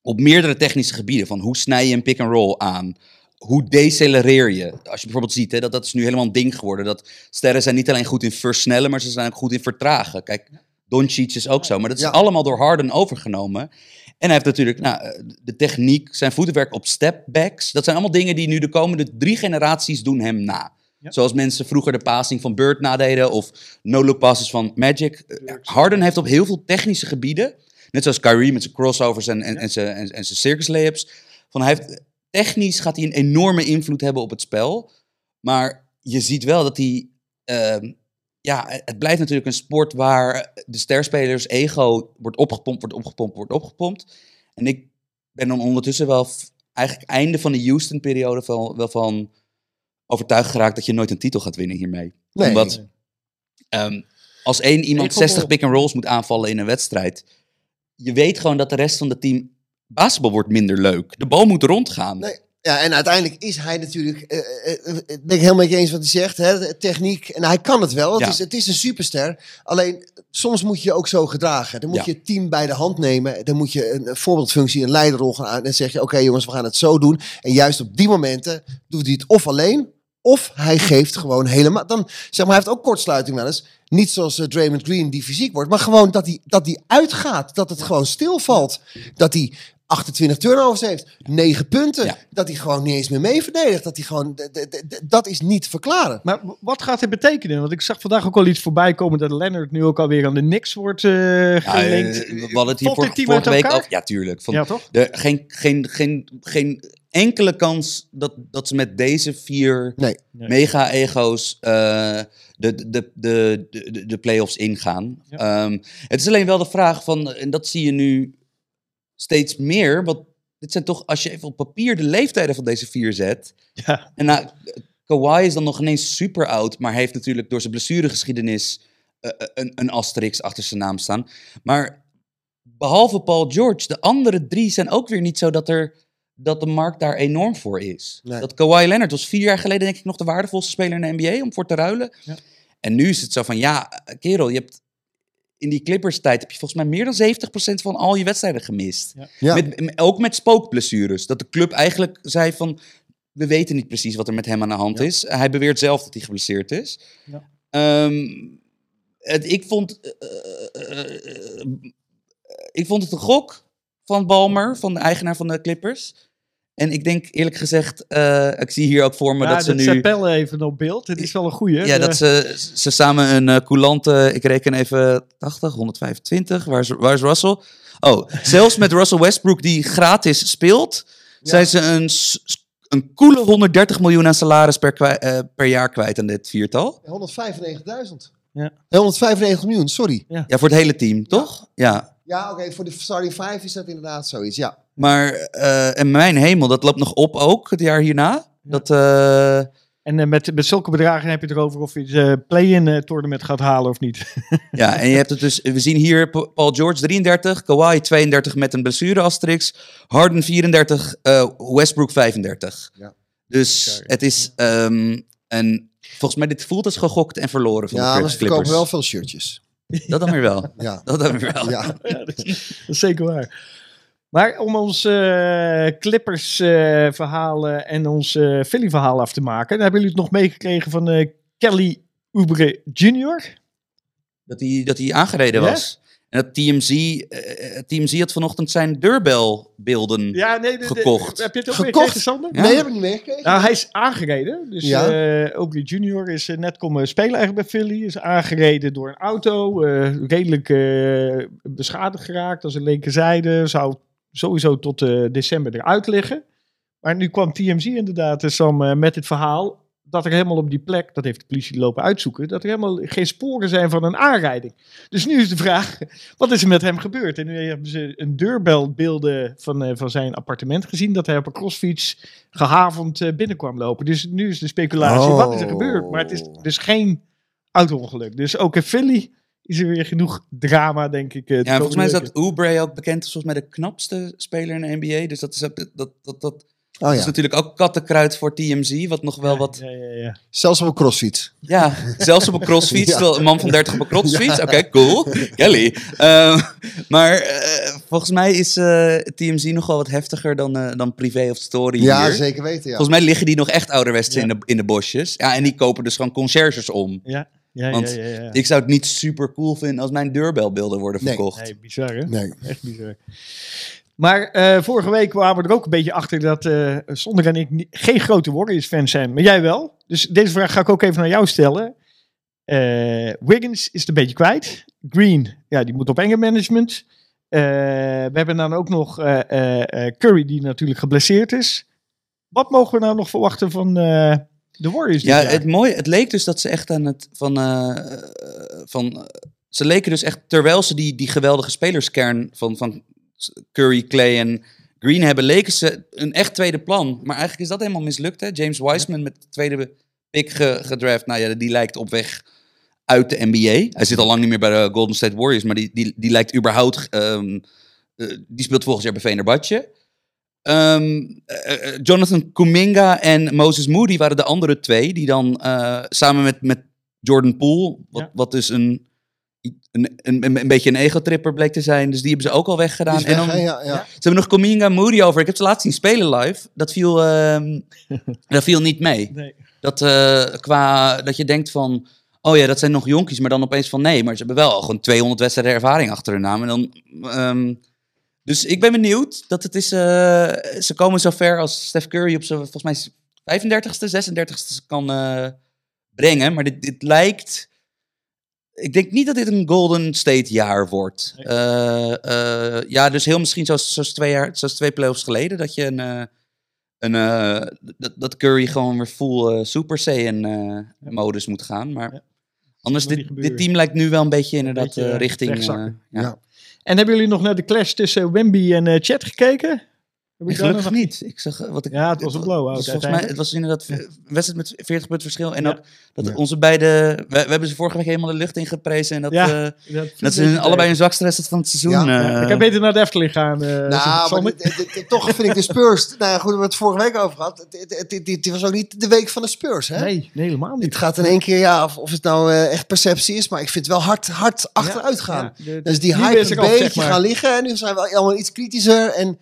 op meerdere technische gebieden van hoe snij je een pick-and-roll aan, hoe decelereer je? Als je bijvoorbeeld ziet, hè, dat, dat is nu helemaal een ding geworden. Dat sterren zijn niet alleen goed in versnellen, maar ze zijn ook goed in vertragen. Kijk, Doncic is ook zo. Maar dat is allemaal door Harden overgenomen. En hij heeft natuurlijk nou, eh, de techniek, zijn voetenwerk op stepbacks. Dat zijn allemaal dingen die nu de komende drie generaties doen hem na. Ja. Zoals mensen vroeger de passing van Bird nadeden of no-look passes van Magic. Eh, Harden heeft op heel veel technische gebieden, net zoals Kyrie met zijn crossovers en, en, en zijn, en, en zijn circus layups. Van hij heeft, technisch gaat hij een enorme invloed hebben op het spel. Maar je ziet wel dat hij. ehm, ja, het blijft natuurlijk een sport waar de sterspelers ego wordt opgepompt, wordt opgepompt, wordt opgepompt. En ik ben dan ondertussen wel eigenlijk einde van de Houston-periode wel, wel van overtuigd geraakt dat je nooit een titel gaat winnen hiermee. Nee. Omdat ehm, als één iemand Ik vond 60 wel- pick-and-rolls moet aanvallen in een wedstrijd, je weet gewoon dat de rest van het team basketbal wordt minder leuk. De bal moet rondgaan. Nee. Ja, en uiteindelijk is hij natuurlijk, eh, ben ik helemaal met je eens wat hij zegt, hè, techniek. En hij kan het wel, het, Ja. is, het is een superster. Alleen, soms moet je ook zo gedragen. Dan moet Ja. je het team bij de hand nemen. Dan moet je een, voorbeeldfunctie, een leiderrol gaan aan. En zeg je, oké jongens, we gaan het zo doen. En juist op die momenten doet hij het of alleen, of hij geeft gewoon helemaal... Dan, zeg maar, hij heeft ook kortsluiting wel eens. Niet zoals Draymond Green die fysiek wordt, maar gewoon dat hij, dat hij uitgaat. Dat het gewoon stilvalt. Dat hij 28 turnovers heeft, 9 punten. Ja. Dat hij gewoon niet eens meer mee verdedigt. Dat hij gewoon, dat is niet te verklaren. Maar wat gaat dit betekenen? Want ik zag vandaag ook al iets voorbij komen dat Leonard nu ook alweer aan de Knicks wordt eh Ja, gelinkt. we hadden het hier dit vorige, week elkaar? over. Ja, tuurlijk. Van, ja, toch? er, geen, geen, geen, geen enkele kans dat, dat ze met deze vier Nee. Nee. mega-ego's eh, de, de, de, de, de, de play-offs ingaan. Ja. Ehm, het is alleen wel de vraag van, en dat zie je nu steeds meer. Want dit zijn toch, als je even op papier de leeftijden van deze vier zet. Ja. En nou, Kawhi is dan nog ineens super oud, maar heeft natuurlijk door zijn blessuregeschiedenis eh, eh, een, een asterix achter zijn naam staan. Maar behalve Paul George, de andere drie zijn ook weer niet zo dat, er, dat de markt daar enorm voor is. Nee. Dat Kawhi Leonard was vier jaar geleden denk ik nog de waardevolste speler in de NBA om voor te ruilen. Ja. En nu is het zo van, ja, kerel, je hebt in die Clippers tijd heb je volgens mij meer dan 70% van al je wedstrijden gemist. Ja. Met, ook met spookblessures. Dat de club eigenlijk zei van, we weten niet precies wat er met hem aan de hand Ja. is. Hij beweert zelf dat hij geblesseerd is. Ja. Ehm, het, ik, vond, eh, eh, eh, eh, ik vond het een gok van Balmer, van de eigenaar van de Clippers. En ik denk eerlijk gezegd, eh, ik zie hier ook voor me Ja, dat ze nu... Pelle even op beeld. Het is wel een goeie. Ja, dat ze, ze samen een eh, coulante, ik reken even 80, 125. Waar is, waar is Russell? Oh, zelfs met Russell Westbrook die gratis speelt, zijn ze een, een coole 130 miljoen aan salaris per, kwij- eh, per jaar kwijt aan dit viertal. 195.000. Ja. 195 miljoen, sorry. Ja, voor het hele team, toch? Ja. Ja, oké, voor de starting five is dat inderdaad zoiets, ja. Maar, eh, en mijn hemel, dat loopt nog op ook het jaar hierna. Dat, eh, En eh, met, met zulke bedragen heb je het erover of je het eh, play-in eh, tournament gaat halen of niet. Ja, en je hebt het dus, we zien hier Pa- Paul George 33, Kawhi 32 met een blessure asterix, Harden 34, eh, Westbrook 35. Ja. Dus het is een, en volgens mij dit voelt als gegokt en verloren van Ja, de maar ze Clippers. verkopen wel veel shirtjes. Dat dan weer wel. Ja. Dat dan weer wel. Ja. ja, dat, is, dat is zeker waar. Maar om ons eh, Clippers eh, verhalen en ons eh Philly verhaal af te maken, dan hebben jullie het nog meegekregen van eh, Kelly Oubre Jr. Dat hij, dat hij aangereden Ja? was. En dat TMZ, eh, TMZ had vanochtend zijn deurbelbeelden. Ja, nee, de- de- Gekocht. heb je het ook Gekocht? meegekregen, Sander? Ja. Nee, heb ik niet meegekregen. Nou, hij is aangereden. Dus Ja. ja. Aubrey Junior is eh, net komen spelen eigenlijk bij Philly. Is aangereden door een auto. eh, redelijk eh, beschadigd geraakt als een linkerzijde. Zou sowieso tot eh, december eruit liggen. Maar nu kwam TMZ inderdaad eh, Sam, eh, met het verhaal dat er helemaal op die plek, dat heeft de politie lopen uitzoeken, dat er helemaal geen sporen zijn van een aanrijding. Dus nu is de vraag, wat is er met hem gebeurd? En nu hebben ze een deurbelbeelden van, eh, van zijn appartement gezien, dat hij op een crossfiets gehavend eh, binnenkwam lopen. Dus nu is de speculatie, wat is er gebeurd? Maar het is dus geen auto-ongeluk. Dus ook in Philly is er weer genoeg drama, denk ik. eh, Ja, volgens mij is dat Oubre ook bekend als volgens mij de knapste speler in de NBA. Dus dat is, ook- dat, dat, dat, Oh dat is natuurlijk ook kattenkruid voor TMZ. Wat nog wel wat... Ja, ja, ja. zelfs op een crossfiets. Ja, zelfs op een crossfiets. Een man van 30 op een crossfiets. Oké, cool. Kelly. Ehm, maar eh, volgens mij is eh, TMZ nog wel wat heftiger dan, eh, dan privé of story Ja, hier. zeker weten, ja. Volgens mij liggen die nog echt ouderwets Ja. in, de, in de bosjes. Ja, en die kopen dus gewoon conciërges om. Ja, ja, Want ja, ja, ja. Ik zou het niet super cool vinden als mijn deurbelbeelden worden Nee. verkocht. Nee, bizar hè? Nee. Echt bizar. Maar eh, vorige week kwamen we er ook een beetje achter dat Sonder en ik geen grote Warriors-fans zijn. Maar jij wel. Dus deze vraag ga ik ook even naar jou stellen. Eh, Wiggins is het een beetje kwijt. Green, ja, die moet op enge management. We hebben dan ook nog Curry, die natuurlijk geblesseerd is. Wat mogen we nou nog verwachten van de Warriors Ja, jaar? het mooie, het leek dus dat ze echt aan het van, van ze leken dus echt terwijl ze die, die geweldige spelerskern van, van Curry, Clay en Green hebben, leken ze een echt tweede plan. Maar eigenlijk is dat helemaal mislukt. Hè? James Wiseman met de tweede pick ge- gedraft, nou ja, die lijkt op weg uit de NBA. Hij zit al lang niet meer bij de Golden State Warriors, maar die, die, die lijkt überhaupt, ehm, eh, die speelt volgend jaar bij Venerbatje. Ehm, eh, eh, Jonathan Kuminga en Moses Moody waren de andere twee. Die dan samen met, met Jordan Poole, wat, Ja. wat dus een, een, een, een, beetje een ego-tripper bleek te zijn. Dus die hebben ze ook al weggedaan. En dan, ja, ja. Ja. Ze hebben nog Kuminga en Moody over. Ik heb ze laatst zien spelen live. Dat viel, ehm, dat viel niet mee. Nee. Dat, eh, qua, dat je denkt van... Oh ja, dat zijn nog jonkies, maar dan opeens van nee. Maar ze hebben wel al gewoon 200 wedstrijden ervaring achter hun naam. En dan, ehm, dus ik ben benieuwd dat het is... eh, ze komen zover als Steph Curry op zijn volgens mij 35ste, 36ste kan eh, brengen. Maar dit, dit lijkt... Ik denk niet dat dit een Golden State jaar wordt. Nee. Eh, eh, ja, dus heel misschien zoals, zoals, twee, jaar, zoals twee playoffs geleden. Dat je een... eh, een, eh, dat, dat Curry gewoon weer full Super Saiyan eh, modus moet gaan. Maar Ja. anders, dit, dit team lijkt nu wel een beetje inderdaad beetje, eh, eh, richting... eh, ja. Ja. En hebben jullie nog naar de clash tussen Wemby en eh, Chat gekeken? Heb ik gelukkig nog- niet. Ik zag eh, wat ik. Ja, het was een blowout volgens mij, het was inderdaad een wedstrijd met 40 punten verschil. En Ja. ook dat Ja. onze beide. We, we hebben ze vorige week helemaal de lucht in geprezen. En dat, Ja, eh, Dat, dat ze allebei hun zwakste wedstrijd van het seizoen. Eh, ik heb beter naar de Efteling gaan. eh, Nou, maar toch vind ik de Spurs... nou goed, we hebben het vorige week over gehad. Het- het- het- was ook niet de week van de Spurs, hè? Nee, nee, helemaal Het niet. gaat in één keer, ja, of, of het nou echt perceptie is, maar ik vind het wel hard, hard achteruit gaan. Dus die hype een beetje gaan liggen. En nu zijn we allemaal iets kritischer. En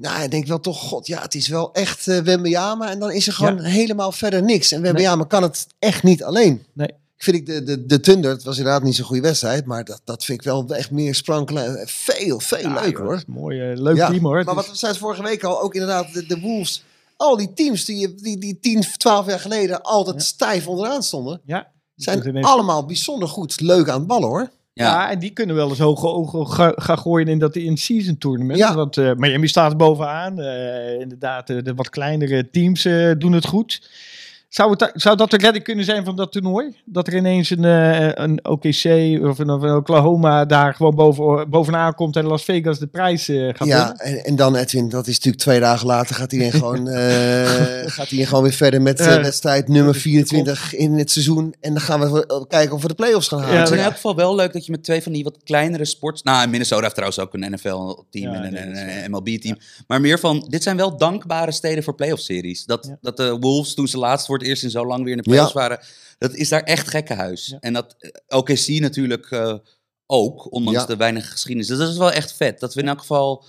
nou, ik denk wel toch, god, ja, het is wel echt Wembanyama. En dan is er gewoon helemaal verder niks. En Wembanyama kan het echt niet alleen. Nee. Ik vind ik de, de, de Thunder, het was inderdaad niet zo'n goede wedstrijd. Maar dat, dat vind ik wel echt meer sprankelen. Veel, veel Ja, leuker hoor. Mooi, leuk Ja, team hoor. Maar wat we zeiden vorige week al, ook inderdaad de, de Wolves. Al die teams die, die, die 10, 12 jaar geleden altijd stijf onderaan stonden. ja, Zijn allemaal bijzonder goed leuk aan het ballen hoor. Ja. Ja. en die kunnen wel eens hoge ogen ga- gaan gooien in dat in-season tournament. Ja. Want eh, Miami staat bovenaan. Eh, inderdaad, eh, de wat kleinere teams doen het goed. Zou, het, zou dat de redding kunnen zijn van dat toernooi? Dat er ineens een, eh, een OKC of een, of een Oklahoma daar gewoon boven, bovenaan komt en Las Vegas de prijs eh, gaat ja, en, en dan Edwin, dat is natuurlijk twee dagen later gaat hij gewoon, eh, gaat hij gewoon weer verder met eh, Ja. wedstrijd nummer 24 in het seizoen. En dan gaan we eh, kijken of we de play-offs gaan halen. Ja, het is in elk geval wel leuk dat je met twee van die wat kleinere sports... Nou, Minnesota heeft trouwens ook een NFL-team Ja, en een. MLB-team. Maar meer van, dit zijn wel dankbare steden voor playoff-series. Dat, Ja. dat de Wolves, toen ze laatst voor het eerst in zo lang weer in de playoffs waren... Dat is daar echt gekkenhuis. Ja. En dat eh, OKC natuurlijk eh, ook, ondanks Ja. de weinige geschiedenis. Dus dat is wel echt vet. Dat we in elk geval...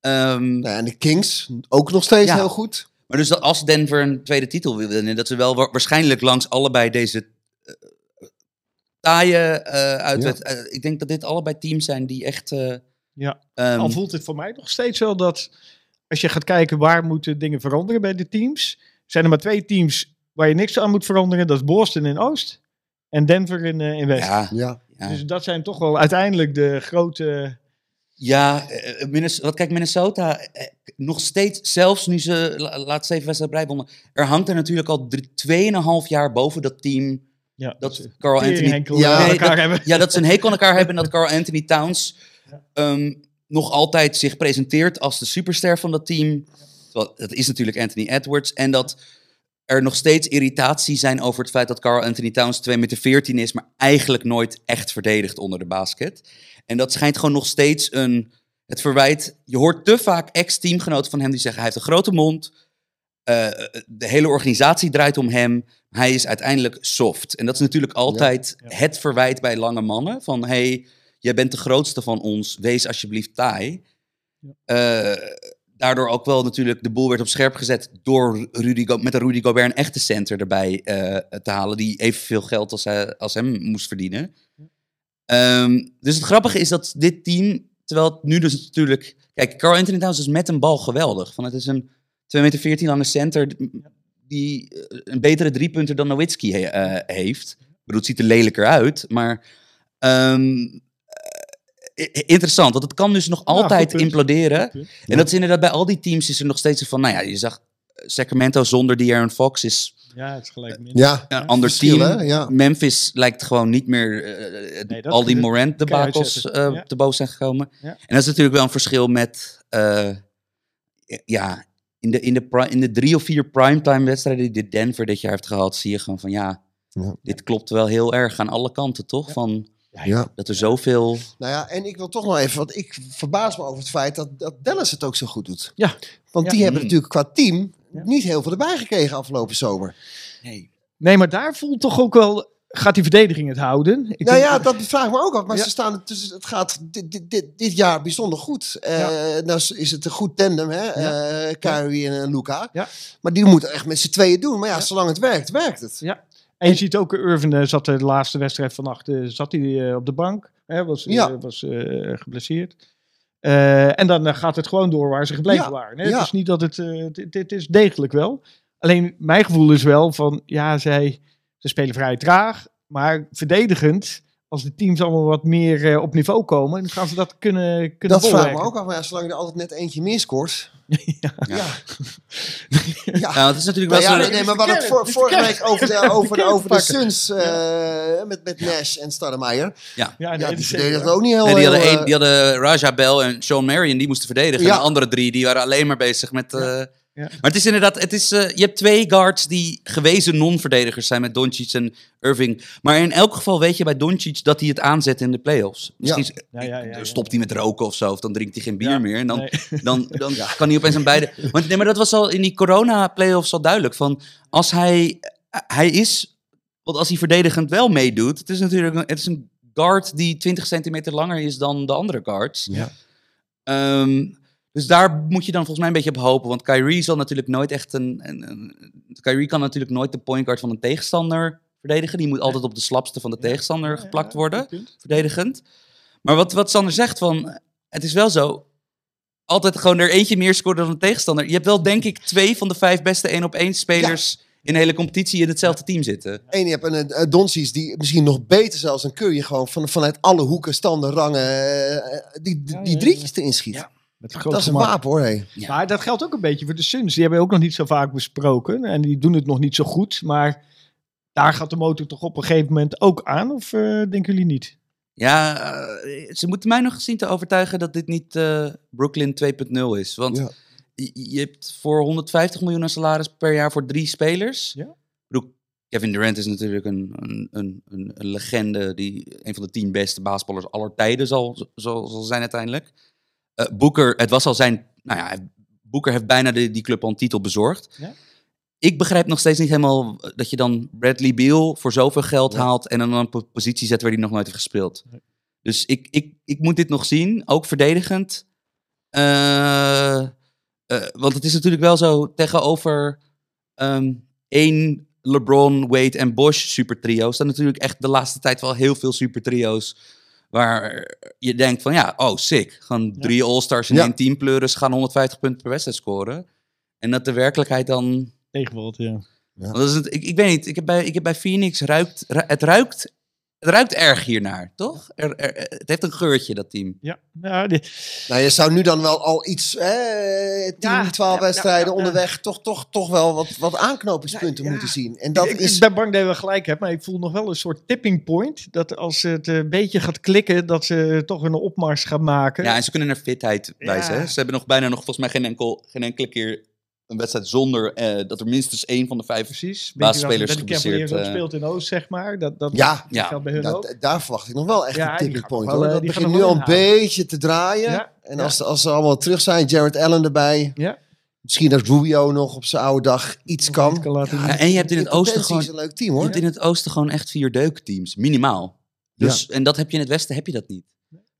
ehm, Nou, en de Kings, ook nog steeds Ja. heel goed. Maar dus dat als Denver een tweede titel wil winnen, dat ze wel wa- waarschijnlijk langs allebei deze eh, taaie eh eh, ik denk dat dit allebei teams zijn die echt. eh, Ja. ehm, Al voelt het voor mij nog steeds wel dat als je gaat kijken waar moeten dingen veranderen bij de teams, zijn er maar twee teams waar je niks aan moet veranderen. Dat is Boston in Oost en Denver in, eh, in West. ja, Ja. ja. Dus dat zijn toch wel uiteindelijk de grote... ja eh, eh, wat kijk, Minnesota nog steeds, zelfs nu ze la- laatst zeven wedstrijden wonnen, er hangt er natuurlijk al drie- tweeënhalf jaar boven dat team Ja, dat ze Carl Anthony Ja, nee, elkaar hebben. Ja, dat ze een hekel aan elkaar hebben en dat Carl Anthony Towns ehm, nog altijd zich presenteert als de superster van dat team. Terwijl, dat is natuurlijk Anthony Edwards. En dat er nog steeds irritatie zijn over het feit dat Carl Anthony Towns 2 meter 14 is, maar eigenlijk nooit echt verdedigt onder de basket. En dat schijnt gewoon nog steeds een, het verwijt. Je hoort te vaak ex-teamgenoten van hem die zeggen hij heeft een grote mond. eh, de hele organisatie draait om hem. Hij is uiteindelijk soft. En dat is natuurlijk altijd Ja. het verwijt bij lange mannen. Van, hey, jij bent de grootste van ons. Wees alsjeblieft taai. Eh, daardoor ook wel natuurlijk de boel werd op scherp gezet door Rudy met een Rudy Gobert een echte center erbij eh, te halen. Die evenveel geld als, hij, als hem moest verdienen. Ehm, dus het grappige is dat dit team, terwijl het nu dus natuurlijk... Kijk, Carl Anthony Towns is met een bal geweldig. Van het is een 2 meter 14 lange center die eh, een betere driepunter dan Nowitzki eh, heeft. Ik bedoel, het ziet er lelijker uit, maar... ehm, eh, interessant, want het kan dus nog altijd imploderen. En dat is inderdaad bij al die teams is er nog steeds van, nou ja, je zag eh, Sacramento zonder De'Aaron Fox is Ja, het is gelijk minder. Ja, een ander team. Memphis lijkt gewoon niet meer eh, Nee, al die Morant debakels eh, Ja. te boven zijn gekomen. Ja. En dat is natuurlijk wel een verschil met, eh, ja, in de, in, de pri- in de drie of vier primetime wedstrijden die Denver dit jaar heeft gehad, zie je gewoon van ja, Ja. dit klopt wel heel erg aan alle kanten, toch? Van Ja. dat er zoveel... Nou ja, en ik wil toch nog even, want ik verbaas me over het feit dat, dat Dallas het ook zo goed doet. Ja. Want Ja. die hebben natuurlijk qua team Ja. niet heel veel erbij gekregen afgelopen zomer. Nee. Nee, maar daar voelt toch ook wel... Gaat die verdediging het houden? Ik nou denk- ja, dat vraag ik me ook af. Maar Ja. ze staan, dus het gaat dit, dit, dit, dit jaar bijzonder goed. Eh Nou is het een goed tandem, hè? Ja. Eh, Kyrie en eh, Luca. Ja. Maar die moeten echt met z'n tweeën doen. Maar ja, zolang het werkt, werkt het. Ja. En je ziet ook, Irvin eh, zat de laatste wedstrijd vannacht eh, zat hij eh, op de bank. Hè, was eh, Ja. was eh, geblesseerd. Eh, en dan eh, gaat het gewoon door waar ze gebleven Ja, waren. Hè? ja. Het is niet dat het... eh, dit, is degelijk wel. Alleen mijn gevoel is wel van... Ja, zij, ze spelen vrij traag. Maar verdedigend... Als de teams allemaal wat meer eh, op niveau komen... Dan gaan ze dat kunnen, kunnen Dat vraag ik me ook af. Maar ja, zolang je er altijd net eentje meer scoort. Ja. Ja. Ja. Ja, het is natuurlijk Nou wel ja, zo... nee, maar we hadden het Kern, voor, het vorige week over de, over de, over de. Suns eh, met, met Nash en Stoudemire. Ja. Ja, Ja, nee, die verdedigden zeker. ook niet heel Nee, die, hadden heel, eh, die hadden Raja Bell en Sean Marion, die moesten verdedigen. Ja. En de andere drie, die waren alleen maar bezig met... eh, Ja. Maar het is inderdaad, het is, eh, je hebt twee guards die gewezen non-verdedigers zijn met Doncic en Irving. Maar in elk geval weet je bij Doncic dat hij het aanzet in de playoffs. Misschien is- Ja, ja, ja, ja. stopt hij met roken of zo, of dan drinkt hij geen bier meer. En dan, nee. dan, dan kan hij opeens aan beide... Want, nee, maar dat was al in die corona-playoffs al duidelijk. Van als hij, hij is... Want als hij verdedigend wel meedoet, het is natuurlijk een, het is een guard die 20 centimeter langer is dan de andere guards. Ja. Ehm, dus daar moet je dan volgens mij een beetje op hopen. Want Kyrie zal natuurlijk nooit echt een, een, een- Kyrie kan natuurlijk nooit de point guard van een tegenstander verdedigen. Die moet altijd op de slapste van de tegenstander geplakt worden, verdedigend. Maar wat, wat Sander zegt van, het is wel zo, altijd gewoon er eentje meer scoren dan een tegenstander. Je hebt wel denk ik twee van de vijf beste één op één spelers in de hele competitie in hetzelfde team zitten. En je hebt een uh, Doncic die misschien nog beter zelfs een Curry gewoon van, vanuit alle hoeken, standen, rangen, eh, die, die, die drietjes erin schiet. Ja. Met groot Dat is een gemak. wapen hoor. Hey. Ja. Maar dat geldt ook een beetje voor de Suns. Die hebben we ook nog niet zo vaak besproken. En die doen het nog niet zo goed. Maar daar gaat de motor toch op een gegeven moment ook aan? Of eh, denken jullie niet? Ja, eh, ze moeten mij nog zien te overtuigen dat dit niet eh, Brooklyn 2.0 is. Want Ja. je, je hebt voor 150 miljoen aan salaris per jaar voor drie spelers. Ja. Ik bedoel, Kevin Durant is natuurlijk een, een, een, een, een legende die een van de tien beste basketballers aller tijden zal, zal, zal zijn uiteindelijk. Eh Booker, het was al zijn, nou ja, Booker heeft bijna de, die club al een titel bezorgd. Ja. Ik begrijp nog steeds niet helemaal dat je dan Bradley Beal voor zoveel geld Ja. haalt en dan een po- positie zet waar hij nog nooit heeft gespeeld. Nee. Dus ik, ik, ik moet dit nog zien, ook verdedigend. Eh, eh, want het is natuurlijk wel zo tegenover ehm, één LeBron, Wade en Bosch super trio. staan natuurlijk echt de laatste tijd wel heel veel super trio's. Waar je denkt van ja, oh sick. Gewoon drie All-Stars in Ja. één team pleuren. Ze gaan 150 punten per wedstrijd scoren. En dat de werkelijkheid dan Tegenwoordig, ja. want dat is het, ik, ik weet niet, ik heb bij, ik heb bij Phoenix ruikt, ru- het ruikt, het ruikt erg hiernaar, toch? Er, er- het heeft een geurtje, dat team. Ja, ja die- Nou, je zou nu dan wel al iets, eh, 10, Ja, 12 ja, wedstrijden ja, ja, ja. onderweg, toch, toch, toch wel wat, wat aanknopingspunten Ja, ja. moeten zien. En dat ik, is. ik ben bang dat je wel gelijk hebt, maar ik voel nog wel een soort tipping point. Dat als het een beetje gaat klikken, dat ze toch een opmars gaan maken. Ja, en ze kunnen naar fitheid wijzen. Hè? Ze hebben nog bijna nog volgens mij geen, enkel, geen enkele keer een wedstrijd zonder eh, dat er minstens één van de vijf... Precies. Basisspelers Dat geblesseerd, ook eh. speelt in Oost, zeg maar. Dat, dat, Ja, dat ja, geldt bij hun ook. dat, daar verwacht ik nog wel echt Ja, een tipping point. wel, hoor. eh, Dat begint gaat nu al een beetje te draaien. Ja, En ja. als, als ze allemaal terug zijn, Jared Allen erbij. Ja. Misschien dat Rubio nog op zijn oude dag iets kan. Laten Ja, en je hebt in het oosten gewoon, een leuk team je hoor. hebt in het oosten gewoon echt vier deukteams, minimaal. Dus, En dat heb je in het westen, heb je dat niet.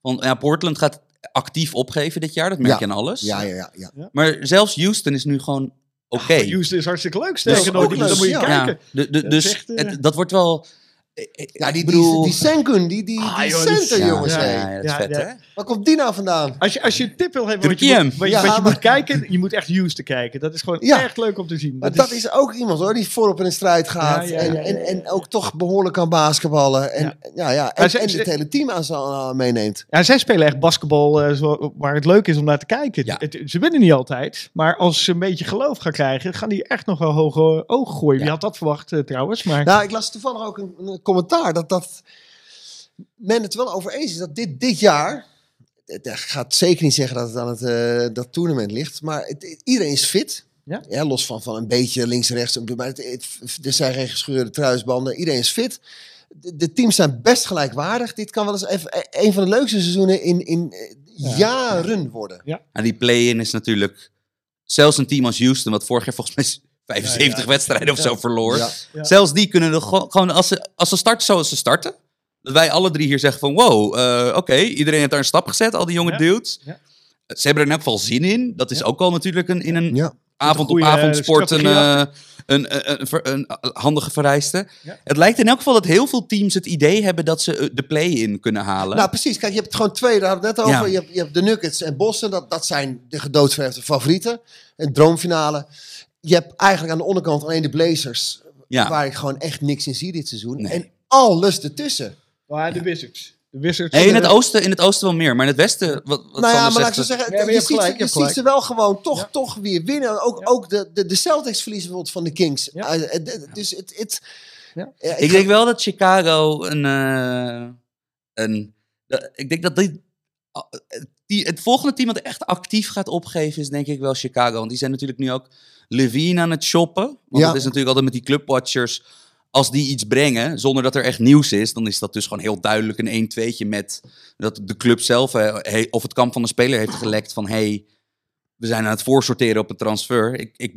Want ja, Portland gaat actief opgeven dit jaar, dat merk Ja. je aan alles. Ja, ja, ja. ja. Maar zelfs Houston is nu gewoon oké. Houston is hartstikke leuk. Dat Sterker is nog, ook die- leuk, dan moet je ja. kijken. Ja, de, de, Dat dus echt, eh, het- dat wordt wel. Eh, Ja, die, ik bedoel, die, die Sengun, die, die, Ah, die joh, die- center, ja, jongens. ja, hé. ja, dat is Ja, vet, ja. hè? Waar komt die nou vandaan? Als je, als je een tip wil hebben wat je, Druk je moet, hem. wat je, Ja, wat je moet kijken, je moet echt Houston kijken. Dat is gewoon Ja. erg leuk om te zien. Maar dat is ook iemand hoor, die voorop in de strijd gaat. Ja, ja, en, ja, ja, en, ja. en ook toch behoorlijk kan basketballen. En, Ja. ja. Ja, en, en ze- het hele team aan uh, meeneemt. Ja, zij spelen echt basketbal eh, zo, waar het leuk is om naar te kijken. Ja. Het- ze winnen niet altijd, maar als ze een beetje geloof gaan krijgen, gaan die echt nog wel hoge ogen gooien. Wie had dat verwacht eh, trouwens? Maar Nou, ik las toevallig ook een, een commentaar dat, dat men het wel over eens is dat dit, dit jaar. Het het gaat zeker niet zeggen dat het aan het eh, dat toernooi ligt, maar het, iedereen is fit. Ja? los van, van een beetje links-rechts. Maar het, het- er zijn geen gescheurde truisbanden. Iedereen is fit. De, de teams zijn best gelijkwaardig. Dit kan wel eens even e- een van de leukste seizoenen in, in eh, Ja. jaren worden. En die play-in is natuurlijk. Zelfs een team als Houston, wat vorig jaar volgens mij 75 Ja, ja. wedstrijden of Ja. zo verloor. Ja. Ja. Zelfs die kunnen er gewoon, als, ze, als ze starten zoals ze starten. Dat wij alle drie hier zeggen van wow, eh, oké, iedereen heeft daar een stap gezet, al die jonge Ja. dudes. Ja. Ze hebben er in elk geval zin in. Dat is Ja. ook al natuurlijk een, in een Ja. avond op avond eh, sport een, eh, een, een, een, handige vereiste. Ja. Het lijkt in elk geval dat heel veel teams het idee hebben dat ze de play-in kunnen halen. Nou, precies. Kijk, je hebt gewoon twee, daar hadden we het net over. Ja. Je, hebt, je hebt de Nuggets en Boston. Dat, dat zijn de gedoodverfde favorieten. Een droomfinale. Je hebt eigenlijk aan de onderkant alleen de Blazers. ja. Waar ik gewoon echt niks in zie dit seizoen. Nee. En alles ertussen. Maar de Wizards. De Wizards. Nee, in het eh, oosten, in het oosten wel meer, maar in het westen, wat, wat Nou ja, maar laat ik zegt, zo zeggen, Ja, je ziet, gelijk, ze- je je hebt ziet ze wel gewoon toch, Ja. toch weer winnen. Ook, Ja. ook de, de, de Celtics verliezen bijvoorbeeld van de Kings. Ja. Uh, eh, d- dus het... het Ja. ja, Ik denk wel dat Chicago een. eh, een ik denk dat die, die, het volgende team dat echt actief gaat opgeven is denk ik wel Chicago. Want die zijn natuurlijk nu ook Levine aan het shoppen. Want Ja. dat is natuurlijk altijd met die clubwatchers. Als die iets brengen, zonder dat er echt nieuws is, dan is dat dus gewoon heel duidelijk een 1-2'tje met dat de club zelf eh, he- of het kamp van de speler heeft gelekt van hey, we zijn aan het voorsorteren op een transfer. Ik, ik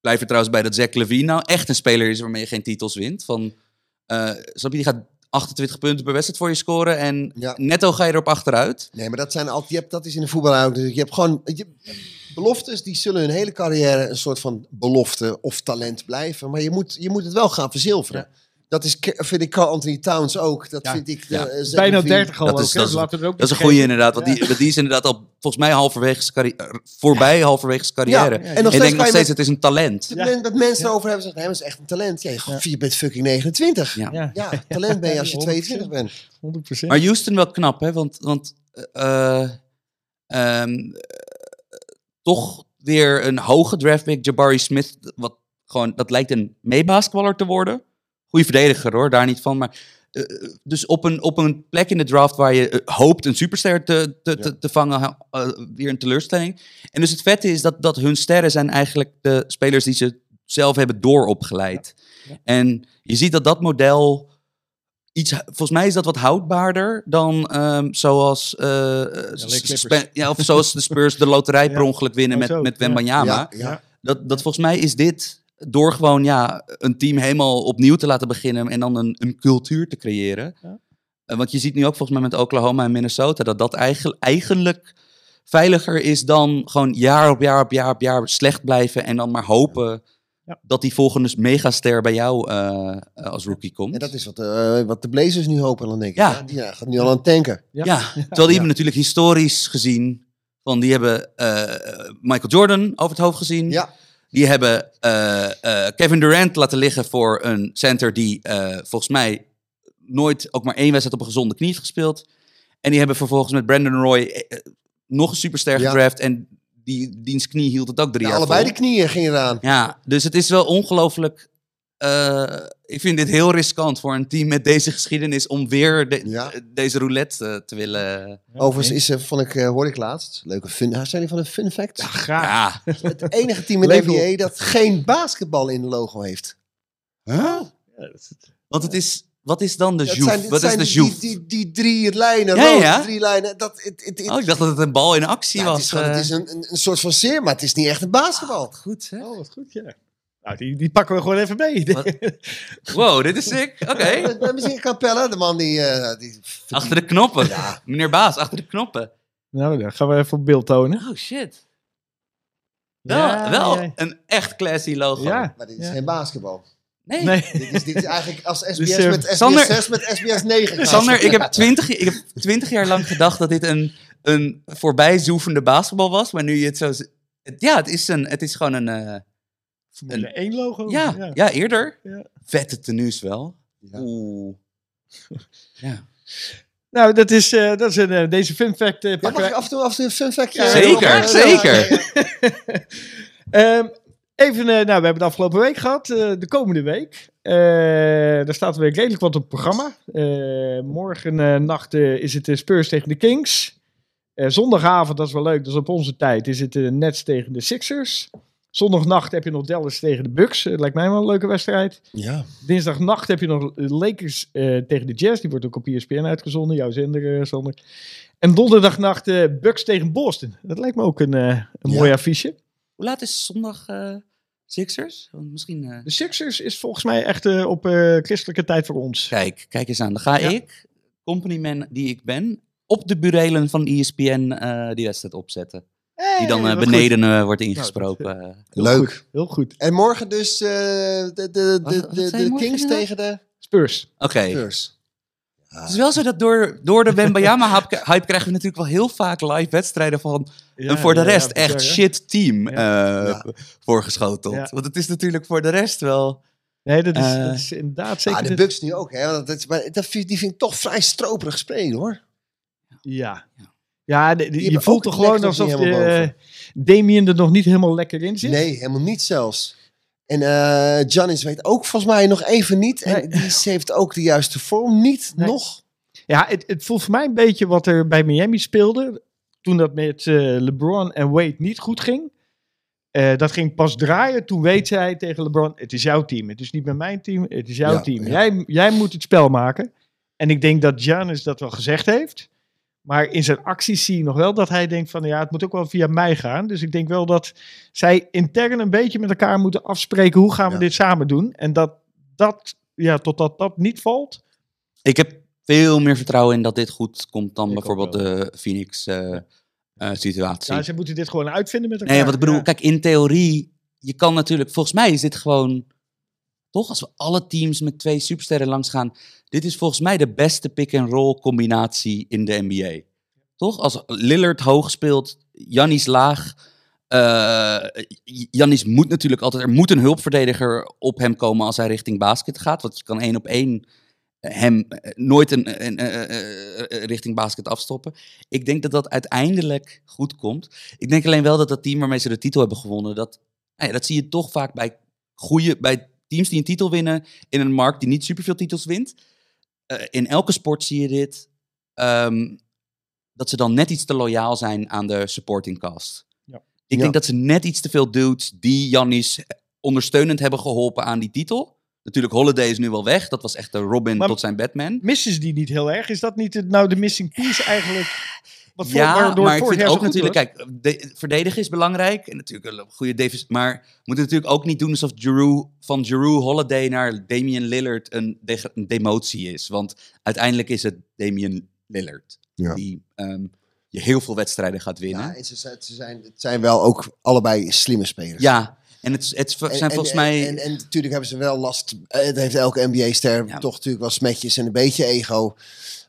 blijf er trouwens bij dat Zach Levine nou echt een speler is waarmee je geen titels wint. Van, eh snap je, die gaat 28 punten per wedstrijd voor je scoren en Ja. netto ga je erop achteruit. Nee, maar dat, zijn altijd, je hebt, dat is in de voetbal ook. Dus je hebt gewoon je, beloftes, die zullen hun hele carrière een soort van belofte of talent blijven. Maar je moet, je moet het wel gaan verzilveren. Dat is, vind ik Carl Anthony Towns ook. Dat Ja. vind ik. Ja. eh, Bijna Levine. 30 al Dat ook. is- dat is- ook Dat is een goede inderdaad, want die, die is inderdaad al volgens mij halverwege zijn carrière, voorbij halverwege zijn carrière. Ja, en nog ik denk nog steeds, met- het is een talent. Dat men- dat mensen erover hebben zeggen, hij is echt een talent. Ja, je, je bent fucking 29. Ja. Ja, Ja, talent ben je als je 22 bent. 100%. Maar Houston wel knap, hè? Want, want eh, ehm, eh, toch weer een hoge draftpick, Jabari Smith. Wat gewoon, dat lijkt een meebasketballer te worden. Goeie verdediger hoor, daar niet van. Maar eh, dus op een, op een plek in de draft waar je eh, hoopt een superster te, te, te, te vangen, eh, weer een teleurstelling. En dus het vette is dat, dat hun sterren zijn eigenlijk de spelers die ze zelf hebben dooropgeleid. En je ziet dat dat model iets, volgens mij is dat wat houdbaarder dan ehm, zoals, ja, of zoals de Spurs de loterij per ongeluk winnen met, met. Wembanyama. Dat, dat volgens mij is dit door gewoon ja, een team helemaal opnieuw te laten beginnen en dan een, een cultuur te creëren. Ja. Eh, want je ziet nu ook volgens mij met Oklahoma en Minnesota dat dat eigenlijk, eigenlijk veiliger is dan gewoon jaar op jaar op jaar op jaar slecht blijven en dan maar hopen Ja. dat die volgende megaster bij jou eh, eh, als rookie komt. En dat is wat, eh, wat de Blazers nu hopen, dan denk ik. Ja. Ja. Die gaat nu al aan het tanken. Ja. Ja, terwijl die hebben natuurlijk historisch gezien, van die hebben eh, Michael Jordan over het hoofd gezien. Ja, Die hebben eh, eh, Kevin Durant laten liggen voor een center die eh, volgens mij nooit ook maar één wedstrijd op een gezonde knie heeft gespeeld. En die hebben vervolgens met Brandon Roy nog een superster Ja. gedraft en die, diens knie hield het ook drie Ja, jaar allebei vol. de knieën gingen eraan. Ja, dus het is wel ongelooflijk. Eh, ik vind dit heel riskant voor een team met deze geschiedenis om weer de- Ja. deze roulette eh, te willen. Overigens is, eh, vond ik, eh, hoorde ik laatst, leuke fun, zijn jullie van een fun fact? Graag. Ja, Het enige team in de. NBA dat geen basketbal in de logo heeft. Ja, is het. want het is. Wat is dan de Dat joef? zijn, Wat is zijn de die, joef? die, die, die drie lijnen, Ja, rood, ja. drie lijnen. Dat, het, het, het, Oh, ik dacht dat het een bal in actie was. het is, gewoon, eh. het is een, een, een soort van zeer, maar het is niet echt een basketbal. Goed, hè? Oh, wat goed, ja. Nou, die, die pakken we gewoon even mee. Wat? Wow, dit is sick. Oké. Eh, Misschien Capella, de man die... eh, die Achter de knoppen. Ja. Meneer Baas, achter de knoppen. nou, dan gaan we even op beeld tonen. Oh, shit. Wel, Ja, wel ja. een echt classy logo. Ja. Maar dit is Ja. geen basketbal. Nee. Nee. Dit is, dit is eigenlijk als SBS Dus, met SBS Sander- 6 met SBS 9 gaat. Sander, ik heb, twintig, ik heb twintig jaar lang gedacht dat dit een, een voorbijzoevende basketbal was. Maar nu je het zo... het- Ja, het is, een, het is gewoon een... eh, Formule 1 logo. ja, ja. eerder. Ja. Vette tenues wel. Oeh. Ja. Nou, dat is, eh, dat is een, eh, deze fun fact. eh, Ja, mag ik af en toe, af en toe een fun fact? Zeker, zeker. Ehm, even, nou, we hebben de afgelopen week gehad. eh, de komende week. Daar staat weer redelijk wat op het programma. Morgen nacht is het de Spurs tegen de Kings. Zondagavond, dat is wel leuk, dat is op onze tijd, is het de Nets tegen de Sixers. Zondagnacht heb je nog Dallas tegen de Bucks. Eh, lijkt mij wel een leuke wedstrijd. Ja. Dinsdagnacht heb je nog Lakers eh, tegen de Jazz. Die wordt ook op ESPN uitgezonden. Jouw zender, eh, Sander. En donderdagnacht eh Bucks tegen Boston. Dat lijkt me ook een, eh, een Ja. mooi affiche. Hoe laat is zondag eh, Sixers? Want misschien... eh, De Sixers is volgens mij echt eh, op eh, christelijke tijd voor ons. Kijk, kijk eens aan. Dan ga Ja. ik, companyman die ik ben, op de burelen van ESPN eh die wedstrijd opzetten. Die dan eh, beneden eh, wordt ingesproken. goed. Eh, Heel Leuk. goed, heel goed. En morgen dus eh, de, de, de, Wat- de, wat Kings tegen de Spurs. Oké. Spurs. Het is wel zo dat door, door de Wembayama-hype hype krijgen we natuurlijk wel heel vaak live wedstrijden van een voor de rest echt shit team Ja. eh, Ja. voorgeschoteld. Ja. Want het is natuurlijk voor de rest wel... Nee, dat is, dat is inderdaad zeker. Ah, de Bucks nu ook, hè? Want dat, is- maar dat die vind ik toch vrij stroperig spelen, hoor. Ja. Ja, de- de- Die je voelt toch gewoon alsof de, eh, Damien er nog niet helemaal lekker in zit. Nee, helemaal niet zelfs. En Giannis weet ook volgens mij nog even niet. En Nee. die heeft ook de juiste vorm niet Nee. nog. Ja, het, het voelt voor mij een beetje wat er bij Miami speelde. Toen dat met eh, LeBron en Wade niet goed ging. Dat ging pas draaien. Toen weet zij tegen LeBron: Het is jouw team. Het is niet meer mijn team. Het is jouw Ja, team. ja. Jij, jij moet het spel maken. En ik denk dat Giannis dat wel gezegd heeft. Maar in zijn acties zie je nog wel dat hij denkt: van ja, het moet ook wel via mij gaan. Dus ik denk wel dat zij intern een beetje met elkaar moeten afspreken: hoe gaan we Ja. dit samen doen? En dat dat, ja, totdat dat niet valt. Ik heb veel meer vertrouwen in dat dit goed komt dan Ik bijvoorbeeld de Phoenix eh, eh, situatie. Ja, ze moeten dit gewoon uitvinden met elkaar. Nee, wat ik bedoel, Ja. kijk, in theorie, je kan natuurlijk, volgens mij is dit gewoon, toch, als we alle teams met twee supersterren langs gaan, dit is volgens mij de beste pick-and-roll combinatie in de NBA. Toch? Als Lillard hoog speelt, Jannis laag. eh Jannis moet natuurlijk altijd, er moet een hulpverdediger op hem komen als hij richting basket gaat, want je kan één op één hem eh, nooit een, een, richting basket afstoppen. Ik denk dat dat uiteindelijk goed komt. Ik denk alleen wel dat dat team waarmee ze de titel hebben gewonnen, dat, nou dat zie je toch vaak bij, goede, bij teams die een titel winnen in een markt die niet superveel titels wint. Eh, in elke sport zie je dit. ehm, dat ze dan net iets te loyaal zijn aan de supporting cast. Ja. Ik Ja. denk dat ze net iets te veel dudes die Jannis ondersteunend hebben geholpen aan die titel. Natuurlijk, Holiday is nu wel weg. Dat was echt de Robin Maar- tot zijn Batman. Missen ze die niet heel erg? Is dat niet het, nou de missing piece eigenlijk? Wat voor- ja, maar het ik vind ook natuurlijk, was? kijk, de, verdedigen is belangrijk. En natuurlijk een goede defense. Maar we moeten natuurlijk ook niet doen alsof Giroud, van Giroud Holiday naar Damian Lillard een, demotie is. Want uiteindelijk is het Damian Lillard. Ja. Die ehm, je heel veel wedstrijden gaat winnen. Ja, en ze, ze zijn, het zijn wel ook allebei slimme spelers. Ja, en het, het zijn En- volgens en, mij... En, en, natuurlijk hebben ze wel last. eh, Het heeft elke NBA-ster Ja. toch natuurlijk wel smetjes en een beetje ego.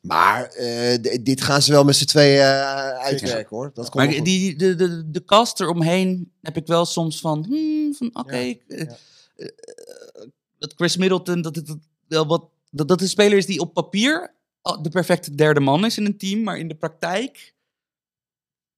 Maar eh, dit gaan ze wel met z'n tweeën eh, uitwerken hoor. Dat komt maar die, de, de, de cast eromheen heb ik wel soms van... hmm, van Oké, ja. dat Chris Middleton, dat, het dat, wel wat, dat, dat de speler is die op papier de perfecte derde man is in een team, maar in de praktijk...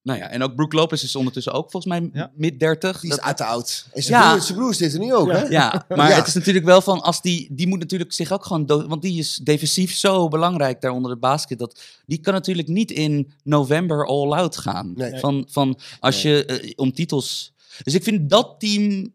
Nou ja, en ook Brook Lopez is ondertussen ook volgens mij Ja. mid 30. Die is Dat- uit de oud. En zijn, Ja. broer, zijn broer zit er nu ook, Ja. hè? Ja, maar Ja. het is natuurlijk wel van, als die, die moet natuurlijk zich ook gewoon, want die is defensief zo belangrijk daar onder de basket, dat die kan natuurlijk niet in november all out gaan. Nee. Van, van als je eh, om titels. Dus ik vind dat team,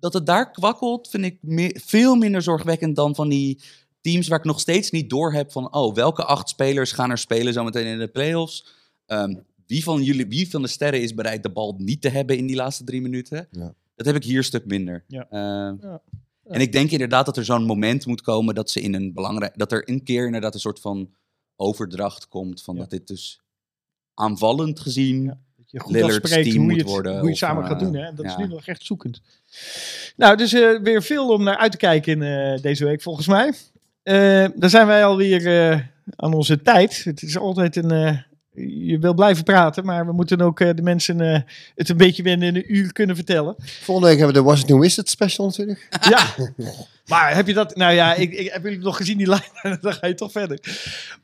dat het daar kwakkelt, vind ik meer, veel minder zorgwekkend dan van die teams waar ik nog steeds niet door heb van, oh, welke acht spelers gaan er spelen zometeen in de playoffs? Ehm, wie van jullie, wie van de sterren is bereid de bal niet te hebben in die laatste drie minuten? Ja. Dat heb ik hier een stuk minder. Ja. Ehm, Ja. En ik denk inderdaad dat er zo'n moment moet komen dat ze in een belangrijk, dat er een keer inderdaad een soort van overdracht komt van Ja. dat dit dus aanvallend gezien. Je goed Lillard's afspreekt team hoe je het, worden, hoe je het samen eh, gaat doen. Hè? Dat is nu nog echt zoekend. Nou, dus eh, weer veel om naar uit te kijken in eh, deze week volgens mij. Eh dan zijn wij alweer eh aan onze tijd. Het is altijd een... je wil blijven praten, maar we moeten ook eh, de mensen eh, het een beetje binnen een uur kunnen vertellen. Volgende week hebben we de Washington Wizards special natuurlijk. Ja, maar heb je dat... Nou ja, ik, ik heb jullie nog gezien die lijn, dan ga je toch verder.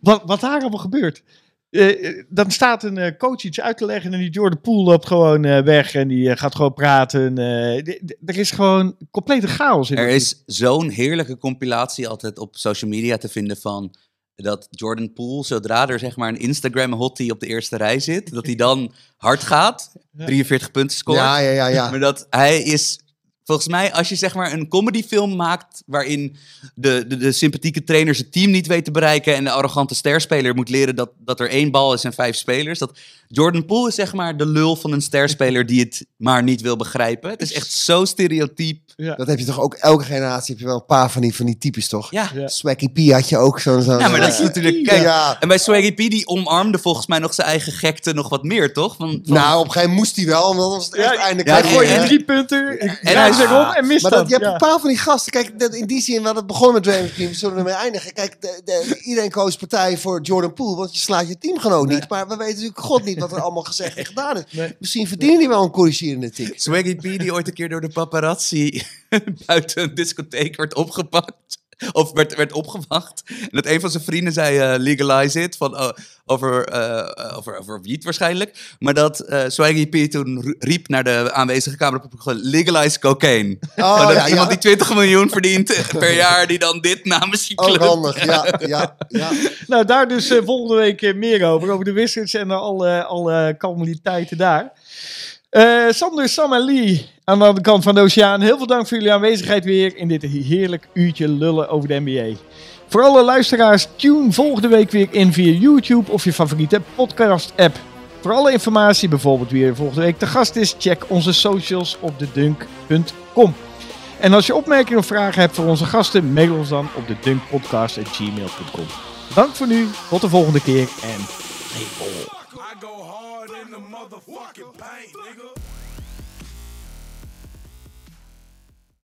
Wat, wat daar allemaal gebeurt. Eh, dan staat een eh, coach iets uit te leggen en die Jordan Poole loopt gewoon eh, weg en die gaat gewoon praten. eh, er is gewoon complete chaos in. Er is zo'n heerlijke compilatie altijd op social media te vinden van dat Jordan Poole, zodra er zeg maar een Instagram hottie op de eerste rij zit, dat hij dan hard gaat, Ja. 43 punten scoort. Ja, ja, ja, ja. Maar dat hij is, volgens mij, als je zeg maar een comedyfilm maakt waarin de, de, de sympathieke trainer zijn team niet weet te bereiken en de arrogante sterspeler moet leren dat, dat er één bal is en vijf spelers. Dat Jordan Poole is zeg maar de lul van een sterspeler die het maar niet wil begrijpen. Het is echt zo stereotyp. Ja. Dat heb je toch ook, elke generatie heb je wel een paar van die, van die types toch? Ja. Ja. Swaggy P had je ook zo'n... Zo Ja, maar dat is natuurlijk... Kijk, Ja. En bij Swaggy P, die omarmde volgens mij nog zijn eigen gekte nog wat meer, toch? Van, van- Nou, op een gegeven moment moest hij wel, want dan was het echt Ja, eindelijk... ja, Hij een drie punten, en hij hij is- zich om en mist Maar dat. dat, je hebt ja. een paar van die gasten. Kijk, dat, in die zin, we hadden begonnen met Draymond Green. We zullen ermee eindigen. Kijk, de, de- iedereen koos partij voor Jordan Poole. Want je slaat je teamgenoot niet. Maar we weten natuurlijk god niet wat er allemaal gezegd en gedaan is. Nee. Misschien verdient hij wel een corrigerende tik. Swaggy P, die ooit een keer door de paparazzi buiten een discotheek werd opgepakt. Of werd, werd opgewacht. En dat een van zijn vrienden zei eh, legalize it. Van, oh, over, eh, over, over wiet waarschijnlijk. Maar dat eh Swaggy P toen riep naar de aanwezige cameraploeg. Legalize cocaine. Oh, dat ja, iemand ja. die 20 miljoen verdient per jaar. Die dan dit namens je Ook club. handig, ja, ja, ja. Nou, daar dus volgende week meer over. Over de Wizards en alle, alle calamiteiten daar. Eh, Sander, Sam en Lee aan de andere kant van de oceaan. Heel veel dank voor jullie aanwezigheid weer in dit heerlijk uurtje lullen over de NBA. Voor alle luisteraars, tune volgende week weer in via YouTube of je favoriete podcast app. Voor alle informatie, bijvoorbeeld wie er volgende week te gast is, check onze socials op dedunk.com. En als je opmerkingen of vragen hebt voor onze gasten, mail ons dan op dedunkpodcast.gmail.com. Dank voor nu, tot de volgende keer en play